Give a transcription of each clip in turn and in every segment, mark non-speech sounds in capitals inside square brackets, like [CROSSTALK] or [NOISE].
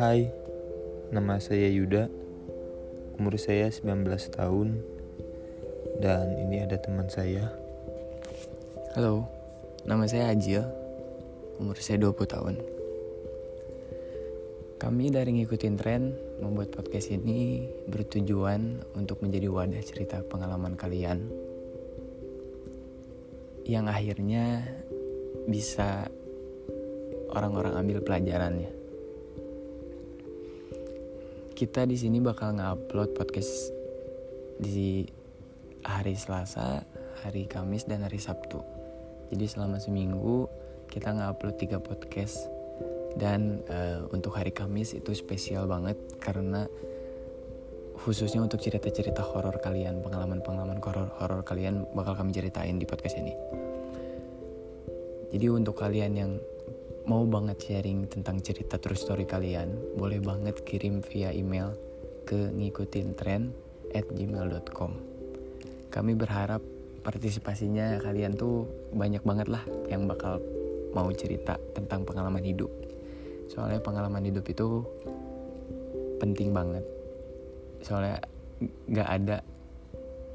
Hai, nama saya Yuda. Umur saya 19 tahun. Dan ini ada teman saya. Halo, nama saya Ajil. Umur saya 20 tahun. Kami dari ngikutin tren membuat podcast ini bertujuan untuk menjadi wadah cerita pengalaman kalian Yang akhirnya bisa orang-orang ambil pelajarannya kita di sini bakal ngupload podcast di hari Selasa, hari Kamis dan hari Sabtu. Jadi selama seminggu kita ngupload tiga podcast dan uh, untuk hari Kamis itu spesial banget karena khususnya untuk cerita-cerita horor kalian, pengalaman-pengalaman horor kalian bakal kami ceritain di podcast ini. Jadi untuk kalian yang mau banget sharing tentang cerita true story kalian, boleh banget kirim via email ke ngikutin tren at gmail.com. Kami berharap partisipasinya kalian tuh banyak banget lah yang bakal mau cerita tentang pengalaman hidup. Soalnya pengalaman hidup itu penting banget. Soalnya gak ada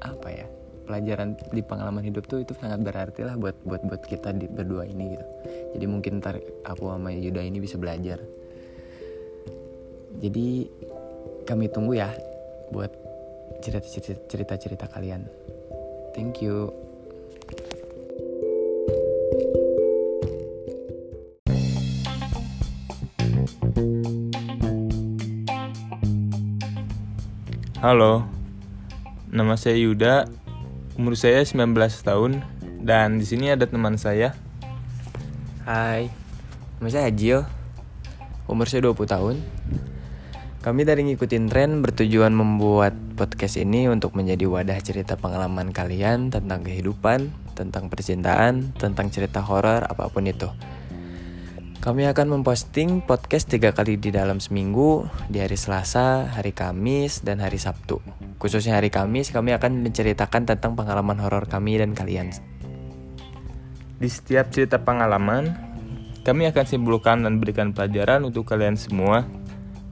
apa ya pelajaran di pengalaman hidup tuh itu sangat berarti lah buat buat buat kita di, berdua ini gitu. Jadi mungkin ntar aku sama Yuda ini bisa belajar. Jadi kami tunggu ya buat cerita cerita cerita, cerita kalian. Thank you. Halo, nama saya Yuda Umur saya 19 tahun dan di sini ada teman saya. Hai, nama saya Ajil. Umur saya 20 tahun. Kami dari ngikutin tren bertujuan membuat podcast ini untuk menjadi wadah cerita pengalaman kalian tentang kehidupan, tentang percintaan, tentang cerita horor, apa pun itu. Kami akan memposting podcast tiga kali di dalam seminggu di hari Selasa, hari Kamis, dan hari Sabtu. Khususnya hari Kamis, kami akan menceritakan tentang pengalaman horor kami dan kalian. Di setiap cerita pengalaman, kami akan simpulkan dan berikan pelajaran untuk kalian semua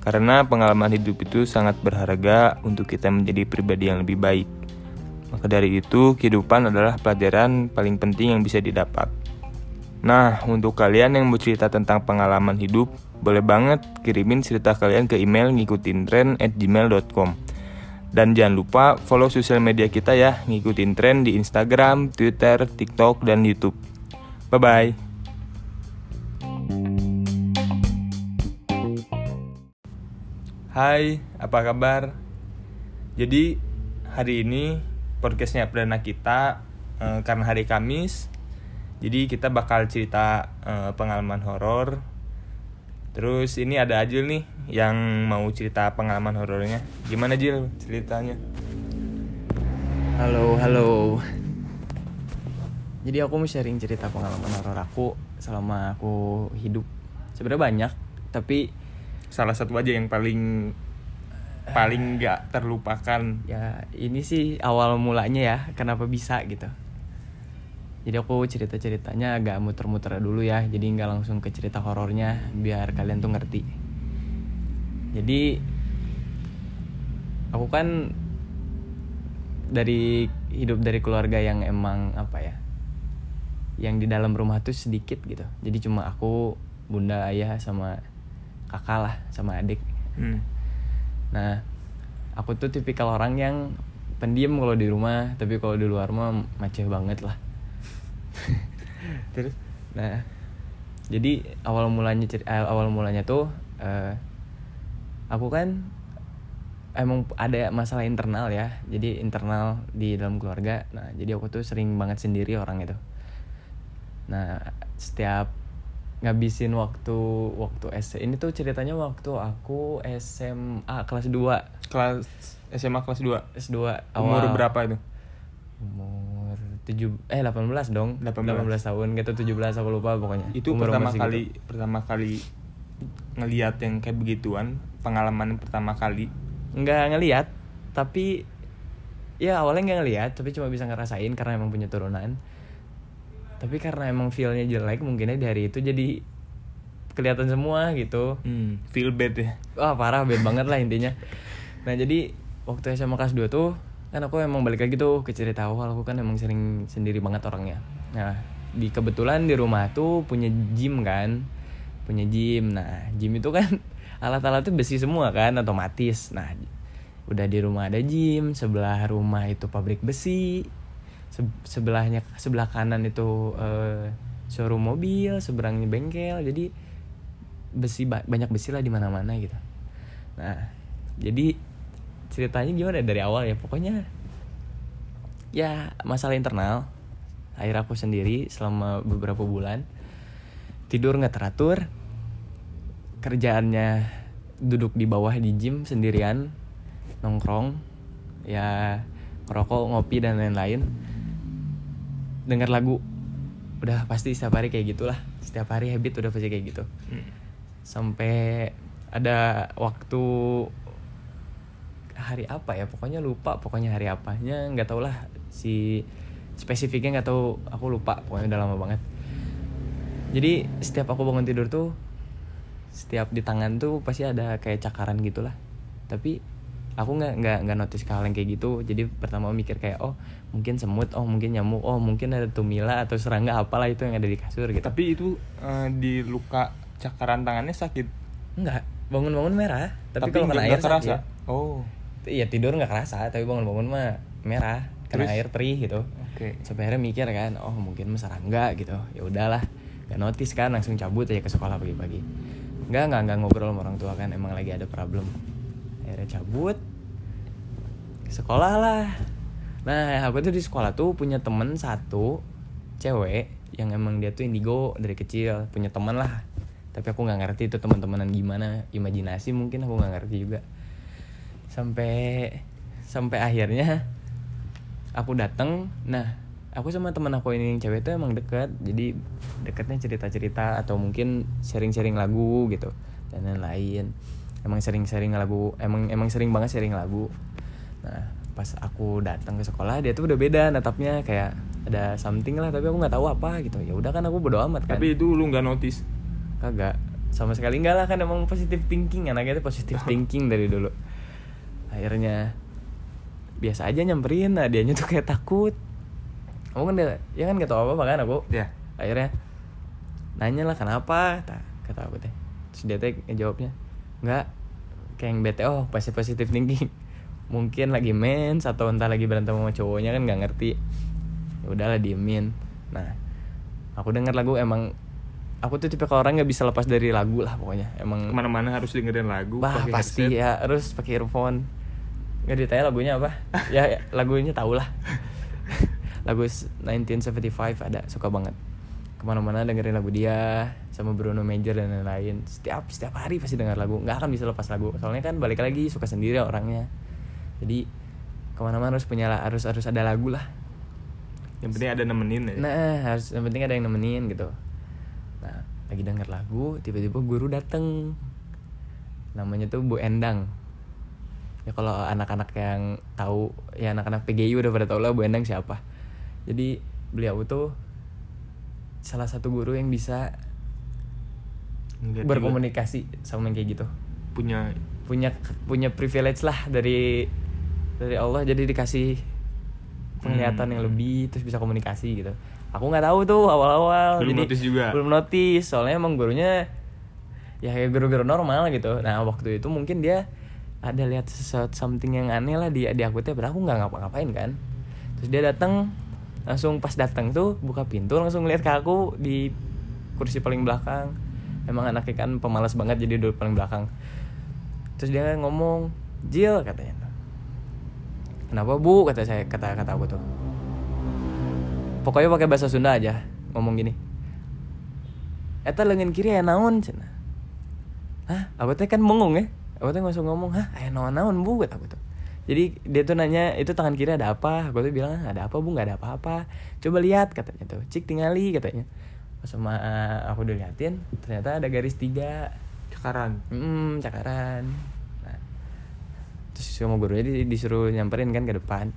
karena pengalaman hidup itu sangat berharga untuk kita menjadi pribadi yang lebih baik. Maka dari itu, kehidupan adalah pelajaran paling penting yang bisa didapat. Nah, untuk kalian yang mau cerita tentang pengalaman hidup, boleh banget kirimin cerita kalian ke email ngikutin tren at gmail.com. Dan jangan lupa follow sosial media kita ya, ngikutin tren di Instagram, Twitter, TikTok, dan Youtube. Bye-bye. Hai, apa kabar? Jadi, hari ini podcastnya perdana kita eh, karena hari Kamis jadi kita bakal cerita uh, pengalaman horor. Terus ini ada Ajil nih yang mau cerita pengalaman horornya. Gimana Jil ceritanya? Halo, halo. Jadi aku mau sharing cerita pengalaman horor aku selama aku hidup. Sebenarnya banyak, tapi salah satu aja yang paling paling nggak terlupakan. Ya, ini sih awal mulanya ya, kenapa bisa gitu jadi aku cerita ceritanya agak muter-muter dulu ya. Jadi nggak langsung ke cerita horornya biar kalian tuh ngerti. Jadi aku kan dari hidup dari keluarga yang emang apa ya yang di dalam rumah tuh sedikit gitu. Jadi cuma aku bunda ayah sama kakak lah sama adik. Hmm. nah aku tuh tipikal orang yang pendiam kalau di rumah. Tapi kalau di luar mah macet banget lah [LAUGHS] terus nah jadi awal mulanya eh, awal mulanya tuh uh, aku kan emang ada masalah internal ya. Jadi internal di dalam keluarga. Nah jadi aku tuh sering banget sendiri orang itu. Nah setiap ngabisin waktu waktu S ini tuh ceritanya waktu aku SMA kelas 2 kelas SMA kelas 2 S2 umur berapa itu? Umur tujuh eh delapan belas dong. 18, 18 tahun gitu. tujuh belas aku lupa pokoknya. Itu umur pertama kali gitu. pertama kali ngelihat yang kayak begituan pengalaman pertama kali? Nggak ngelihat tapi ya awalnya nggak ngelihat tapi cuma bisa ngerasain karena emang punya turunan. Tapi karena emang feelnya jelek mungkinnya di hari itu jadi kelihatan semua gitu. Hmm, feel bad ya. wah parah bad banget lah intinya. Nah jadi waktu SMA kelas 2 tuh kan aku emang balik lagi tuh ke cerita awal. Aku kan emang sering sendiri banget orangnya. Nah di kebetulan di rumah tuh punya gym kan. Punya gym. Nah gym itu kan [LAUGHS] alat-alatnya besi semua kan otomatis. Nah udah di rumah ada gym sebelah rumah itu pabrik besi Se- sebelahnya sebelah kanan itu eh, showroom mobil seberangnya bengkel. Jadi besi ba- banyak besi lah di mana-mana gitu. Nah jadi ceritanya gimana dari awal ya? Pokoknya ya masalah internal. Akhir aku sendiri selama beberapa bulan tidur nggak teratur. Kerjaannya duduk di bawah di gym sendirian nongkrong ya ngerokok ngopi dan lain-lain. Dengar lagu udah pasti setiap hari kayak gitulah. Setiap hari habit udah pasti kayak gitu. Hmm. sampai ada waktu hari apa ya pokoknya lupa pokoknya hari apanya nggak tau lah si spesifiknya nggak tahu aku lupa pokoknya udah lama banget jadi setiap aku bangun tidur tuh setiap di tangan tuh pasti ada kayak cakaran gitulah tapi aku nggak nggak nggak notice hal yang kayak gitu jadi pertama mikir kayak oh mungkin semut oh mungkin nyamuk oh mungkin ada tumila atau serangga apalah itu yang ada di kasur gitu Tapi itu eh, di luka cakaran tangannya sakit. Enggak, bangun-bangun merah. Tapi, Tapi kalau kena nggak- air nggak kerasa. sakit. Oh, Iya tidur nggak kerasa, tapi bangun-bangun mah merah. Kena Terus? air perih gitu. oke. Sampai akhirnya mikir kan, oh mungkin mah serangga gitu. Ya udahlah, gak notice kan, langsung cabut aja ke sekolah pagi-pagi. Enggak, enggak, enggak ngobrol sama orang tua kan, emang lagi ada problem. Akhirnya cabut, sekolah lah. Nah, aku tuh di sekolah tuh punya temen satu cewek yang emang dia tuh indigo dari kecil, punya teman lah. Tapi aku nggak ngerti itu teman-temanan gimana, imajinasi mungkin aku nggak ngerti juga. Sampai sampai akhirnya aku datang, nah aku sama teman aku ini yang cewek tuh emang deket, jadi deketnya cerita-cerita atau mungkin sharing-sharing lagu gitu dan lain-lain. Emang sering-sharing lagu, emang emang sering banget sharing lagu. Nah, pas aku datang ke sekolah dia tuh udah beda natapnya. Kayak ada something lah tapi aku nggak tahu apa gitu. Ya udah kan aku bodo amat kan. Tapi itu lu nggak notice. kagak. Sama sekali enggak lah kan emang positive thinking. Anaknya tuh positive [LAUGHS] thinking dari dulu akhirnya biasa aja nyamperin nah dianya tuh kayak takut aku kan dia, ya kan gak tau apa apa kan aku Ya. akhirnya nanya lah kenapa kata, kata aku teh terus dia teh jawabnya nggak kayak yang bete oh pasti positive thinking [LAUGHS] mungkin lagi mens atau entah lagi berantem sama cowoknya kan nggak ngerti ya udahlah diemin nah aku denger lagu emang aku tuh tipe orang nggak bisa lepas dari lagu lah pokoknya emang Ke mana-mana harus dengerin lagu. Bah pasti headset. ya harus pakai earphone. Nggak ditanya lagunya apa? ya, ya, lagunya tau lah. lagu 1975 ada suka banget. Ke mana-mana dengerin lagu dia sama Bruno Major dan lain-lain. Setiap setiap hari pasti denger lagu. Nggak akan bisa lepas lagu. Soalnya kan balik lagi suka sendiri orangnya. Jadi ke mana-mana harus punya harus harus ada lagu lah. Yang penting ada nemenin ya. Nah, harus yang penting ada yang nemenin gitu. Nah, lagi denger lagu, tiba-tiba guru dateng. Namanya tuh Bu Endang. Ya kalau anak-anak yang tahu, ya anak-anak PGI udah pada tau lah Bu Endang siapa. Jadi beliau tuh salah satu guru yang bisa juga berkomunikasi sama yang kayak gitu. punya Punya punya privilege lah dari dari Allah jadi dikasih penglihatan Hmm. yang lebih terus bisa komunikasi gitu. Aku nggak tahu tuh awal-awal Belum jadi notice juga. belum notice soalnya emang gurunya ya kayak guru-guru normal gitu nah waktu itu mungkin dia ada lihat sesuatu something yang aneh lah di di aku teh aku nggak ngapa-ngapain kan. Terus dia datang langsung pas datang tuh buka pintu langsung ngeliat ke aku di kursi paling belakang. Emang anaknya kan pemalas banget jadi duduk paling belakang. Terus dia ngomong Jil katanya. Kenapa bu? kata saya kata kata aku tuh. Pokoknya pakai bahasa Sunda aja ngomong gini. Eta lengan kiri aya naon cenah Hah? Aku teh kan bengong ya Aku teh langsung ngomong Hah? Aya naon-naon bu kata aku tuh Jadi dia tuh nanya Itu tangan kiri ada apa Aku tuh bilang Ada apa bu? Gak ada apa-apa Coba lihat katanya tuh Cik tingali katanya Pas sama eh, aku diliatin Ternyata ada garis tiga cakaran. Hmm, cakaran. Nah, terus sama gurunya di- disuruh nyamperin kan ke depan.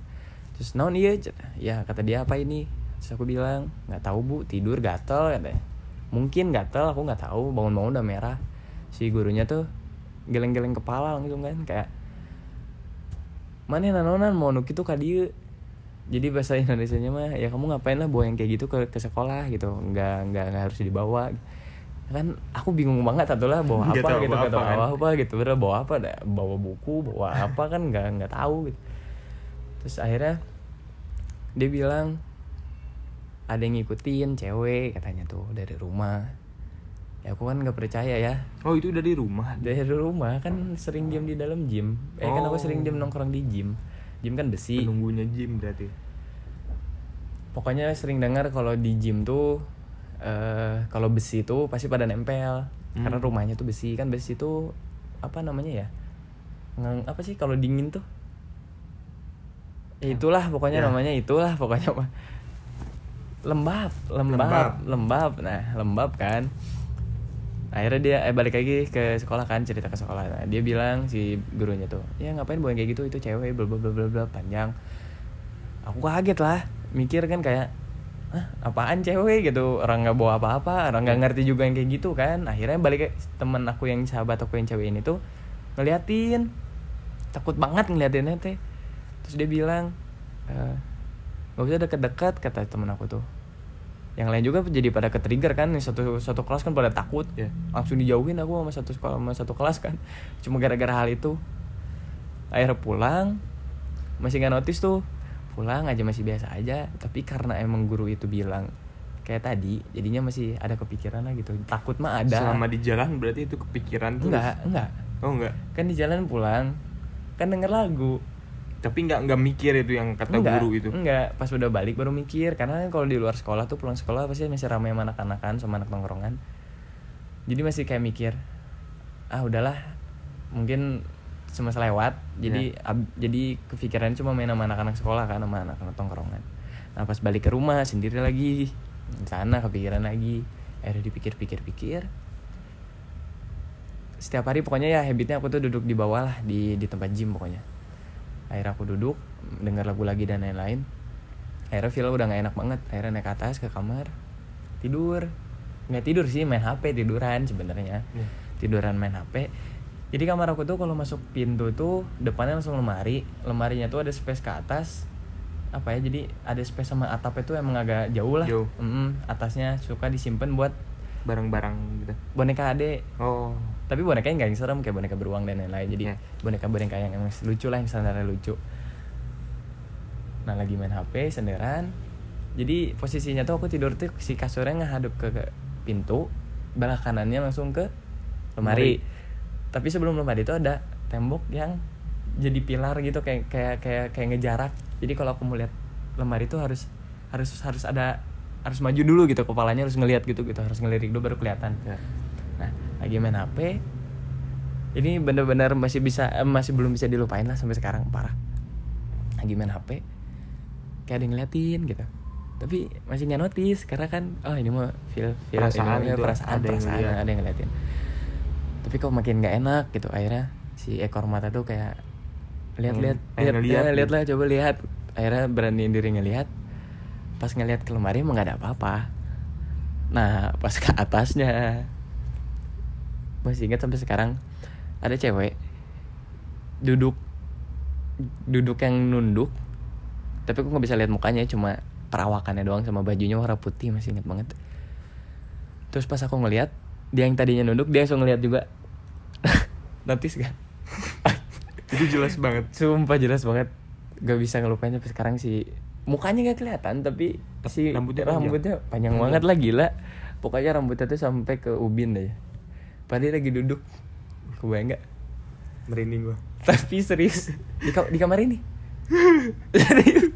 Terus naon iya? Ya kata dia apa ini? Terus aku bilang nggak tahu bu, tidur gatel katanya. mungkin gatel aku nggak tahu bangun-bangun udah merah si gurunya tuh geleng-geleng kepala gitu kan kayak mana nanonan mau nuki tuh kadieu jadi bahasa Indonesia nya mah ya kamu ngapain lah bawa yang kayak gitu ke ke sekolah gitu. Nggak nggak nggak harus dibawa. Kan aku bingung banget atau lah bawa [LAUGHS] Nggak apa tahu gitu bawa nggak tahu apa, kan? apa, apa gitu. Bener bawa apa dah bawa buku bawa apa kan nggak nggak tahu gitu. Terus akhirnya dia bilang ada yang ngikutin cewek katanya tuh dari rumah ya aku kan nggak percaya ya Oh itu dari rumah. dari rumah kan sering diam di dalam gym eh kan aku Oh. sering diam nongkrong di gym gym kan besi Penunggunya gym berarti. pokoknya sering dengar kalau di gym tuh eh kalau besi tuh pasti pada nempel Hmm. karena rumahnya tuh besi kan besi tuh apa namanya ya Ngang, apa sih kalau dingin tuh ya itulah pokoknya Ya. namanya itulah pokoknya [LAUGHS] lembab lembab Lembab. lembab nah lembab kan akhirnya dia eh balik lagi ke sekolah kan cerita ke sekolah. Nah, dia bilang si gurunya tuh ya ngapain bawa yang kayak gitu? Itu cewek bla bla bla bla panjang. Aku kaget lah mikir kan kayak Hah, apaan cewek? Gitu. Orang nggak bawa apa-apa orang nggak ngerti juga yang kayak gitu kan. Akhirnya balik ke temen aku yang sahabat aku yang cewek ini tuh ngeliatin. Takut banget ngeliatinnya teh. Terus dia bilang "Eh, nggak usah deket-deket kata temen aku tuh yang lain juga jadi pada ke trigger kan satu satu kelas kan pada takut. Ya. langsung dijauhin aku sama satu sekolah sama satu kelas kan. Cuma gara-gara hal itu. Akhirnya pulang masih nggak notice tuh. Pulang aja masih biasa aja. Tapi karena emang guru itu bilang kayak tadi jadinya masih ada kepikiran lah gitu. Takut mah ada. Selama di jalan berarti itu kepikiran terus. enggak enggak Oh enggak. kan di jalan pulang kan denger lagu Tapi enggak enggak mikir itu yang kata enggak, guru itu. enggak pas udah balik baru mikir. Karena kan kalau di luar sekolah tuh pulang sekolah pasti masih ramai sama anak-anakan sama anak nongkrongan. Jadi masih kayak mikir ah udahlah mungkin semasa lewat. Jadi Ya. ab- jadi kepikiran cuma main sama anak-anak sekolah kan sama anak-anak tongkrongan nah pas balik ke rumah sendiri lagi. Di sana kepikiran lagi. Akhirnya dipikir-pikir-pikir. Setiap hari pokoknya ya habitnya aku tuh duduk di bawah lah di di tempat gym pokoknya akhirnya aku duduk dengar lagu lagi dan lain-lain. Akhirnya feel udah nggak enak banget. Akhirnya naik ke atas ke kamar. Tidur. Nggak tidur sih main hp tiduran sebenarnya. Ya. tiduran main hp jadi kamar aku tuh kalau masuk pintu tuh depannya langsung lemari. Lemarinya tuh ada space ke atas. Apa ya jadi ada space sama atapnya tuh emang agak jauh lah. Jauh. Mm-mm, atasnya suka disimpan buat Barang-barang gitu. boneka adek Oh. Tapi bonekanya nggak yang serem kayak boneka beruang dan lain-lain. Jadi Ya. boneka-boneka yang emang lucu lah yang standarnya lucu. Nah lagi main HP senderan. Jadi posisinya tuh aku tidur tuh si kasurnya ngehadap ke, ke pintu belah kanannya langsung ke lemari. Tapi sebelum lemari itu ada tembok yang jadi pilar gitu kayak kayak kayak kayak ngejarak. Jadi kalau aku mau lihat lemari itu harus harus harus ada harus maju dulu gitu kepalanya harus ngelihat gitu gitu harus ngelirik dulu baru kelihatan. Ya. Lagi main HP. Ini bener-bener masih bisa eh, masih belum bisa dilupain lah sampai sekarang parah. Lagi main HP. Kayak ada yang ngeliatin gitu. Tapi masih nggak notice karena kan oh ini mah feel feel Perasaan ini mah itu, perasaan ada yang perasaan ngeliat. ada yang ngeliatin. Tapi kok makin nggak enak gitu akhirnya si ekor mata tuh kayak lihat-lihat Pengen- pengen lihat ya, lihat gitu. lah coba lihat akhirnya beraniin diri ngelihat pas ngelihat ke lemari emang nggak ada apa-apa nah pas ke atasnya masih ingat sampai sekarang ada cewek duduk duduk yang nunduk tapi aku nggak bisa lihat mukanya cuma perawakannya doang sama bajunya warna putih masih ingat banget. Terus pas aku ngelihat dia yang tadinya nunduk dia langsung ngeliat juga. [LAUGHS] Notice gak [LAUGHS] Itu jelas banget. sumpah jelas banget. Gak bisa ngelupain sampai sekarang sih. Mukanya gak kelihatan tapi si Rambutnya rambutnya, panjang. panjang banget lah gila. Pokoknya rambutnya tuh sampai ke ubin deh padahal lagi duduk. Kebayang gak Merinding gua. tapi serius. Di, ka- di kamar ini. [LAUGHS]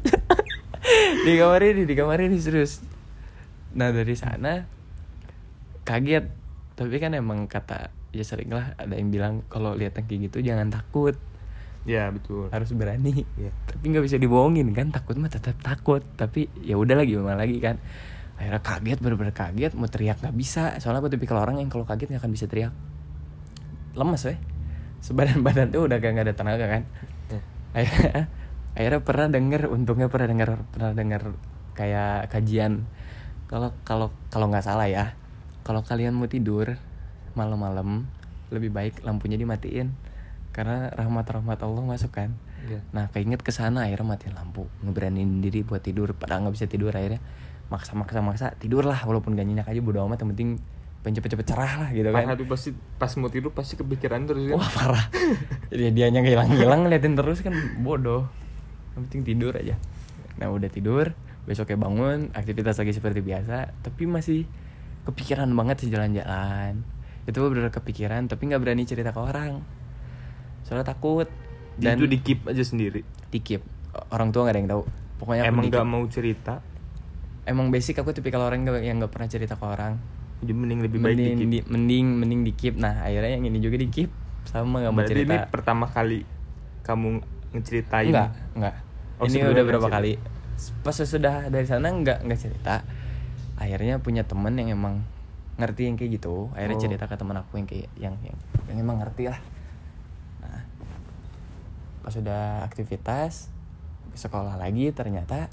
Di kamar ini di kamar ini serius. Nah dari sana kaget. Tapi kan emang kata ya sering lah ada yang bilang kalau lihat yang kayak gitu jangan takut. Ya, betul. harus berani. Iya. tapi nggak bisa dibohongin kan takut mah tetap takut. Tapi ya udah lagi gimana lagi kan akhirnya kaget bener-bener kaget mau teriak nggak bisa. Soalnya aku tipikal orang yang kalau kaget nggak akan bisa teriak. Lemes weh. Sebadan badan tuh udah kayak nggak ada tenaga kan? Ya. akhirnya akhirnya pernah denger untungnya pernah denger pernah denger kayak kajian. Kalau kalau kalau nggak salah ya kalau kalian mau tidur malam-malam lebih baik lampunya dimatiin. Karena rahmat-rahmat Allah masuk kan? Iya. nah keinget ke sana akhirnya matiin lampu. Ngeberanin diri buat tidur padahal nggak bisa tidur akhirnya maksa maksa maksa tidur lah walaupun gak nyenyak aja bodo amat yang penting pengen cepet-cepet cerah lah gitu kan. Tuh pasti pas mau tidur pasti kepikiran terus kan. Wah parah. Jadi [LAUGHS] dianya ngilang-ngilang ngeliatin terus kan bodoh. Yang penting tidur aja. Nah udah tidur Besoknya bangun Aktivitas lagi seperti biasa Tapi masih kepikiran banget sih jalan-jalan. Itu bener kepikiran Tapi nggak berani cerita ke orang. Soalnya takut. Dan itu di keep aja sendiri. dikip Orang tua nggak ada yang tahu. Pokoknya Emang dikip. gak mau cerita, Emang basic aku tipikal orang yang nggak pernah cerita ke orang jadi mending lebih baik mending, di keep. di- mending mending dikip Nah akhirnya yang ini juga dikip Sama nggak mau cerita ini pertama kali kamu ngeceritain. Enggak, enggak. Oh, ini udah berapa cerita? kali. Pas sudah dari sana enggak enggak cerita. Akhirnya punya temen yang emang ngerti yang kayak gitu. Akhirnya Oh. cerita ke teman aku yang kayak yang yang, yang emang ngerti lah. Nah, pas sudah aktivitas sekolah lagi ternyata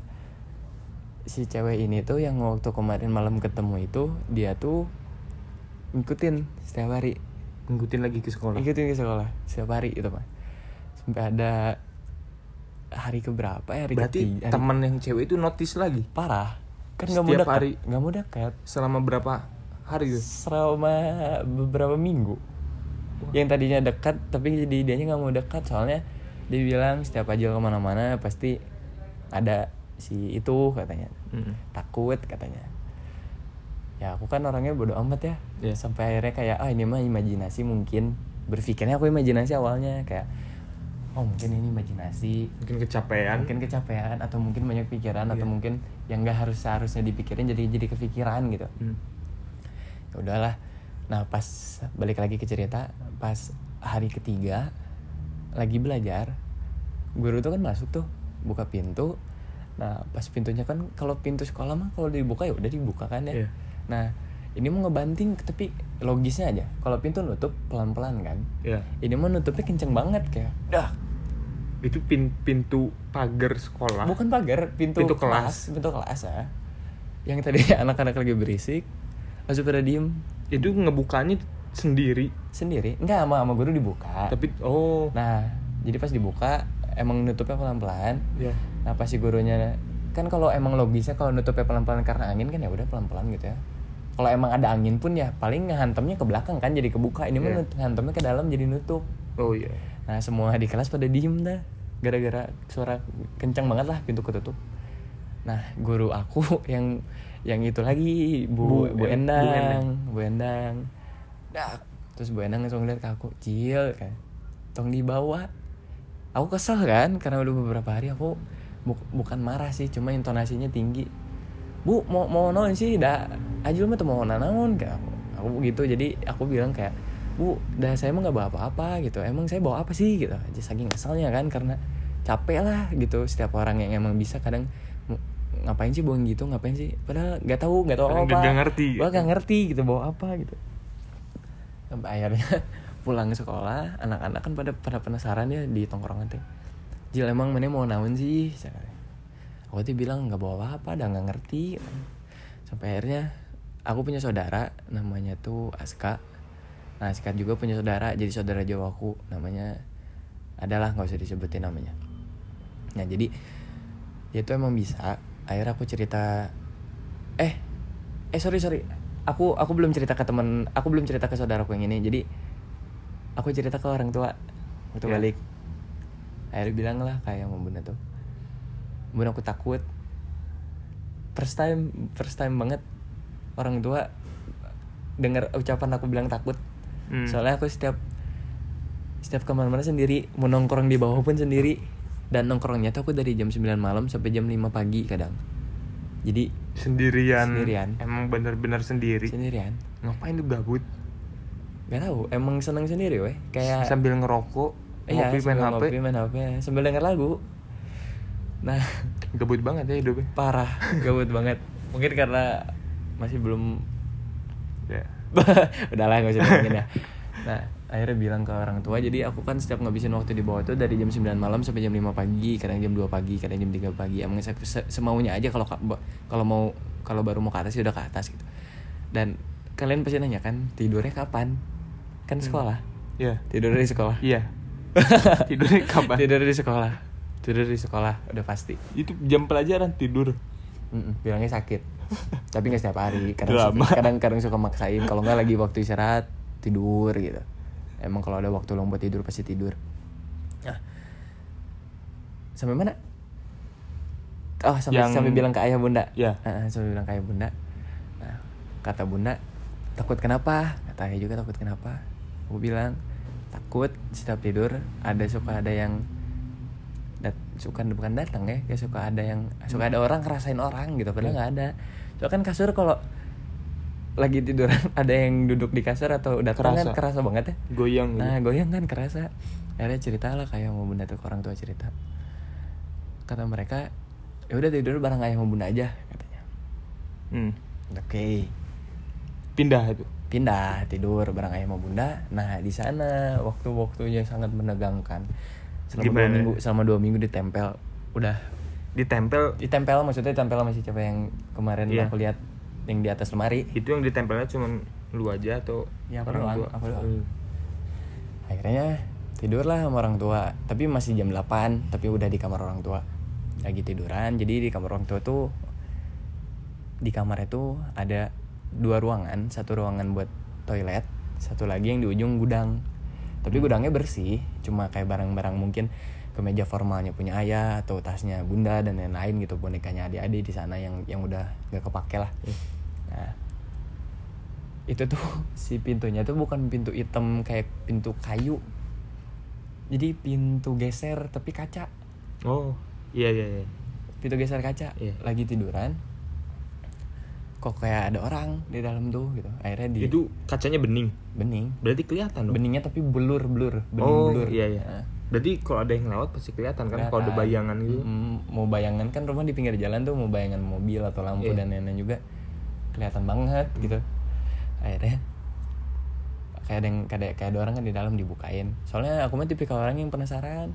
si cewek ini tuh yang waktu kemarin malam ketemu itu dia tuh ngikutin setiap hari. Ngikutin lagi ke sekolah. ikutin ke sekolah setiap hari gitu pak. Sampai ada hari keberapa ya? Hari Berarti ketiga hari- teman yang cewek itu notice lagi? Parah. Kan nggak mau dekat. hari? nggak mau dekat. Selama berapa hari tuh? selama beberapa minggu. Yang tadinya dekat tapi jadi dianya nggak mau dekat. Soalnya dia bilang setiap aja ke mana-mana pasti ada si itu katanya Mm. takut katanya ya aku kan orangnya bodoh amat ya Iya. sampai akhirnya kayak ah ini mah imajinasi mungkin berpikirnya aku imajinasi awalnya kayak oh mungkin ini imajinasi Mungkin kecapean. mungkin kecapean atau mungkin banyak pikiran atau Iya. mungkin yang nggak harus seharusnya dipikirin jadi jadi kepikiran gitu Hmm. ya udahlah nah pas balik lagi ke cerita pas hari ketiga lagi belajar guru tuh kan masuk tuh buka pintu nah pas pintunya kan kalau pintu sekolah mah kalau dibuka ya udah dibuka kan ya Iya. nah ini mau ngebanting tapi logisnya aja kalau pintu nutup pelan pelan kan Ya. ini mau nutupnya kenceng banget kayak dah Itu pin pintu pagar sekolah. bukan pagar pintu, Pintu kelas. pintu kelas ya yang tadi [LAUGHS] anak-anak lagi berisik langsung pada diem Itu ngebukanya sendiri. sendiri enggak sama sama guru dibuka Tapi oh. nah jadi pas dibuka emang nutupnya pelan-pelan. Ya. nah pas si gurunya kan kalau emang logisnya kalau nutupnya pelan-pelan karena angin kan ya udah pelan-pelan gitu ya. Kalau emang ada angin pun ya paling ngehantamnya ke belakang kan jadi kebuka. Ini mah Iya. hantamnya ke dalam jadi nutup. Oh iya. nah semua di kelas pada diem dah. Gara-gara suara kencang banget lah pintu ketutup. Nah guru aku [LAUGHS] yang yang itu lagi bu Bu- bu, Bu endang. Bu endang. Dak terus bu endang langsung lihat ke aku cil kan. Tong dibawa aku kesel kan karena udah beberapa hari aku bu- bukan marah sih cuma intonasinya tinggi. Bu mau mau naon sih? Dah aja mah tuh mau naon kayak aku, aku gitu. Jadi aku bilang kayak bu dah saya mah nggak bawa apa-apa gitu. Emang saya bawa apa sih? gitu. Aja saking keselnya kan karena capek lah gitu. Setiap orang yang emang bisa kadang "M- ngapain sih bawa gitu ngapain sih? Padahal nggak tahu nggak tahu apa nggak ngerti. gua nggak ngerti gitu bawa apa gitu. Sampai akhirnya [LAUGHS] pulang sekolah anak-anak kan pada pada penasaran ya di tongkrongan teh Jil emang mana mau naon sih? Aku tuh bilang nggak bawa apa dah nggak ngerti. Sampai akhirnya aku punya saudara namanya tuh Aska. Nah Aska juga punya saudara jadi saudara jauh aku. Namanya adalah nggak usah disebutin namanya. Nah jadi dia tuh emang bisa. Akhirnya aku cerita eh eh sorry sorry. Aku aku belum cerita ke teman aku belum cerita ke saudaraku yang ini. Jadi aku cerita ke orang tua waktu Ya. balik akhirnya bilang lah kayak sama bunda tuh bunda aku takut first time first time banget orang tua dengar ucapan aku bilang takut Hmm. soalnya aku setiap setiap ke mana-mana sendiri mau nongkrong di bawah pun sendiri dan nongkrongnya tuh aku dari jam 9 malam sampai jam 5 pagi kadang jadi Sendirian. Sendirian. Emang bener-bener sendiri. sendirian Ngapain tuh gabut? Nggak tahu emang seneng sendiri weh. Kayak Sambil ngerokok, iya, ngopi main HP. ngopi main HP sambil denger lagu. Nah [LAUGHS] Gabut banget ya hidupnya. parah gabut banget. Mungkin karena masih belum Ya. [LAUGHS] udahlah gak usah ngomongin ya. [LAUGHS] Nah akhirnya bilang ke orang tua jadi aku kan setiap ngabisin waktu di bawah tuh dari jam 9 malam sampai jam 5 pagi kadang jam 2 pagi kadang jam 3 pagi. Emang se- se- semaunya aja kalau kalau mau kalau baru mau ke atas ya udah ke atas gitu. Dan kalian pasti nanya kan tidurnya kapan kan sekolah? Iya. tidur di sekolah? Iya. [LAUGHS] Tidurnya kapan? tidur di sekolah. Tidur di sekolah udah pasti. Itu jam pelajaran tidur. Mm-mm, bilangnya sakit. [LAUGHS] Tapi nggak setiap hari kadang Drama. kadang kadang suka maksain. Kalau nggak lagi waktu istirahat tidur gitu. Emang kalau ada waktu luang buat tidur pasti tidur. Nah sampai mana? Oh sampai Yang- sampai bilang ke ayah bunda. Ya. Ah, sampai bilang ke ayah bunda. Nah, kata bunda takut kenapa? Kata ayah juga takut kenapa aku bilang takut setiap tidur ada suka ada yang dat suka bukan datang ya kayak suka ada yang suka ada orang ngerasain orang gitu padahal nggak ada soalnya kan kasur kalau lagi tiduran [LAUGHS] ada yang duduk di kasur atau datang kan Kerasa. kerasa banget ya Goyang gitu. nah goyang kan kerasa akhirnya cerita lah kayak mau bunda tuh orang tua cerita kata mereka ya udah tidur bareng ayah sama bunda aja katanya Hmm. oke Pindah itu. Pindah tidur bareng ayah sama bunda nah di sana waktu waktunya sangat menegangkan selama dua Gimana? minggu selama dua minggu ditempel udah Ditempel ditempel maksudnya ditempel sama si cewek yang kemarin Iya. aku lihat yang di atas lemari itu yang ditempelnya cuman lu aja atau Ya, aku orang doang, tua? aku doang. Hmm. akhirnya tidurlah sama orang tua tapi masih jam 8 tapi udah di kamar orang tua lagi tiduran jadi di kamar orang tua tuh di kamar itu ada dua ruangan satu ruangan buat toilet satu lagi yang di ujung gudang. Tapi gudangnya bersih cuma kayak barang-barang mungkin kemeja formalnya punya ayah atau tasnya bunda dan lain-lain gitu bonekanya adik-adik di sana yang yang udah gak kepake lah. Nah itu tuh [LAUGHS] si pintunya tuh bukan pintu hitam kayak pintu kayu. Jadi pintu geser tapi kaca. Oh, iya iya iya. pintu geser kaca Iya. lagi tiduran kok kayak ada orang di dalam tuh gitu akhirnya di Itu kacanya bening. bening Berarti kelihatan dong. beningnya tapi blur blur bening oh, blur iya iya. Nah, Berarti kalau ada yang lewat pasti kelihatan kan kalau ada bayangan gitu. Mm, mau bayangan kan rumah di pinggir jalan tuh mau bayangan mobil atau lampu Iya. dan lain-lain juga kelihatan banget gitu akhirnya kayak ada yang kayak, kayak ada orang kan di dalam dibukain soalnya aku mah tipikal orang yang penasaran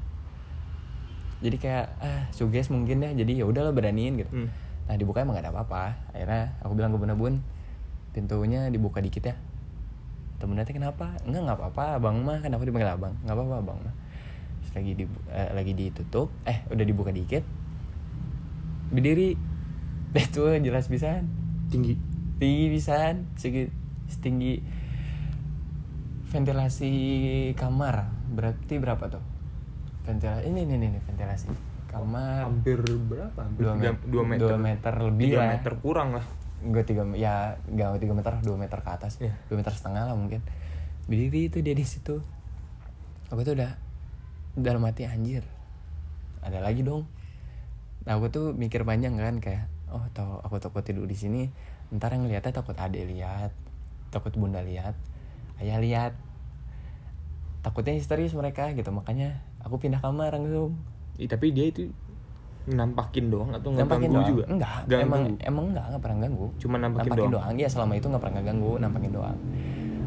jadi kayak ah suges mungkin ya jadi ya udahlah beraniin gitu Hmm. Nah dibuka emang gak ada apa-apa. Akhirnya aku bilang ke bunda bun pintunya dibuka dikit ya. Temen teh kenapa? Enggak nggak apa-apa abang mah. Aku dipanggil abang? Nggak apa-apa abang mah. Terus lagi di eh, lagi ditutup. Eh udah dibuka dikit. Berdiri. [LAUGHS] Itu jelas pisan. Tinggi. tinggi pisan. Segi setinggi ventilasi kamar. Berarti berapa tuh? Ventilasi ini ini ini ventilasi kamar. Hampir berapa? Hampir dua tiga- meter, dua meter. dua meter lebih Tiga lah meter kurang lah. gue tiga ya gak tiga meter dua meter ke atas. Iya. dua meter setengah lah mungkin. Berdiri itu dia di situ. Aku tuh udah dalam hati anjir ada lagi dong. Nah aku tuh mikir panjang kan kayak oh tau aku takut tidur di sini. Ntar yang lihatnya takut adek lihat takut bunda lihat ayah lihat takutnya histeris mereka gitu makanya aku pindah kamar langsung Ih, tapi dia itu nampakin doang atau nggak nampakin ganggu doang juga? enggak Nggak emang ganggu. emang enggak enggak pernah ganggu Cuma nampakin doang? doang iya selama itu nggak pernah ganggu nampakin doang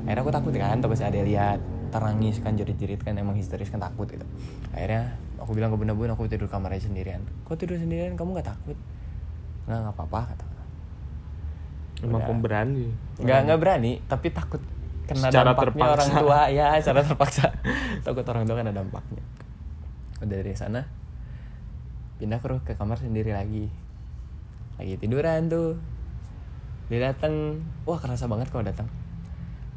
akhirnya aku takut kan takut ada lihat terangis kan jerit-jerit kan emang histeris kan takut gitu akhirnya aku bilang ke bunda bun aku tidur kamar aja sendirian kok tidur sendirian kamu nggak takut nggak nggak apa-apa kata Emang Udah. pemberani. nggak nggak berani tapi takut kena Secara dampaknya terpaksa. orang tua ya [LAUGHS] secara terpaksa takut orang tua kena dampaknya udah dari sana pindah ke ke kamar sendiri lagi. Lagi tiduran tuh. Dia datang wah kerasa banget kalau datang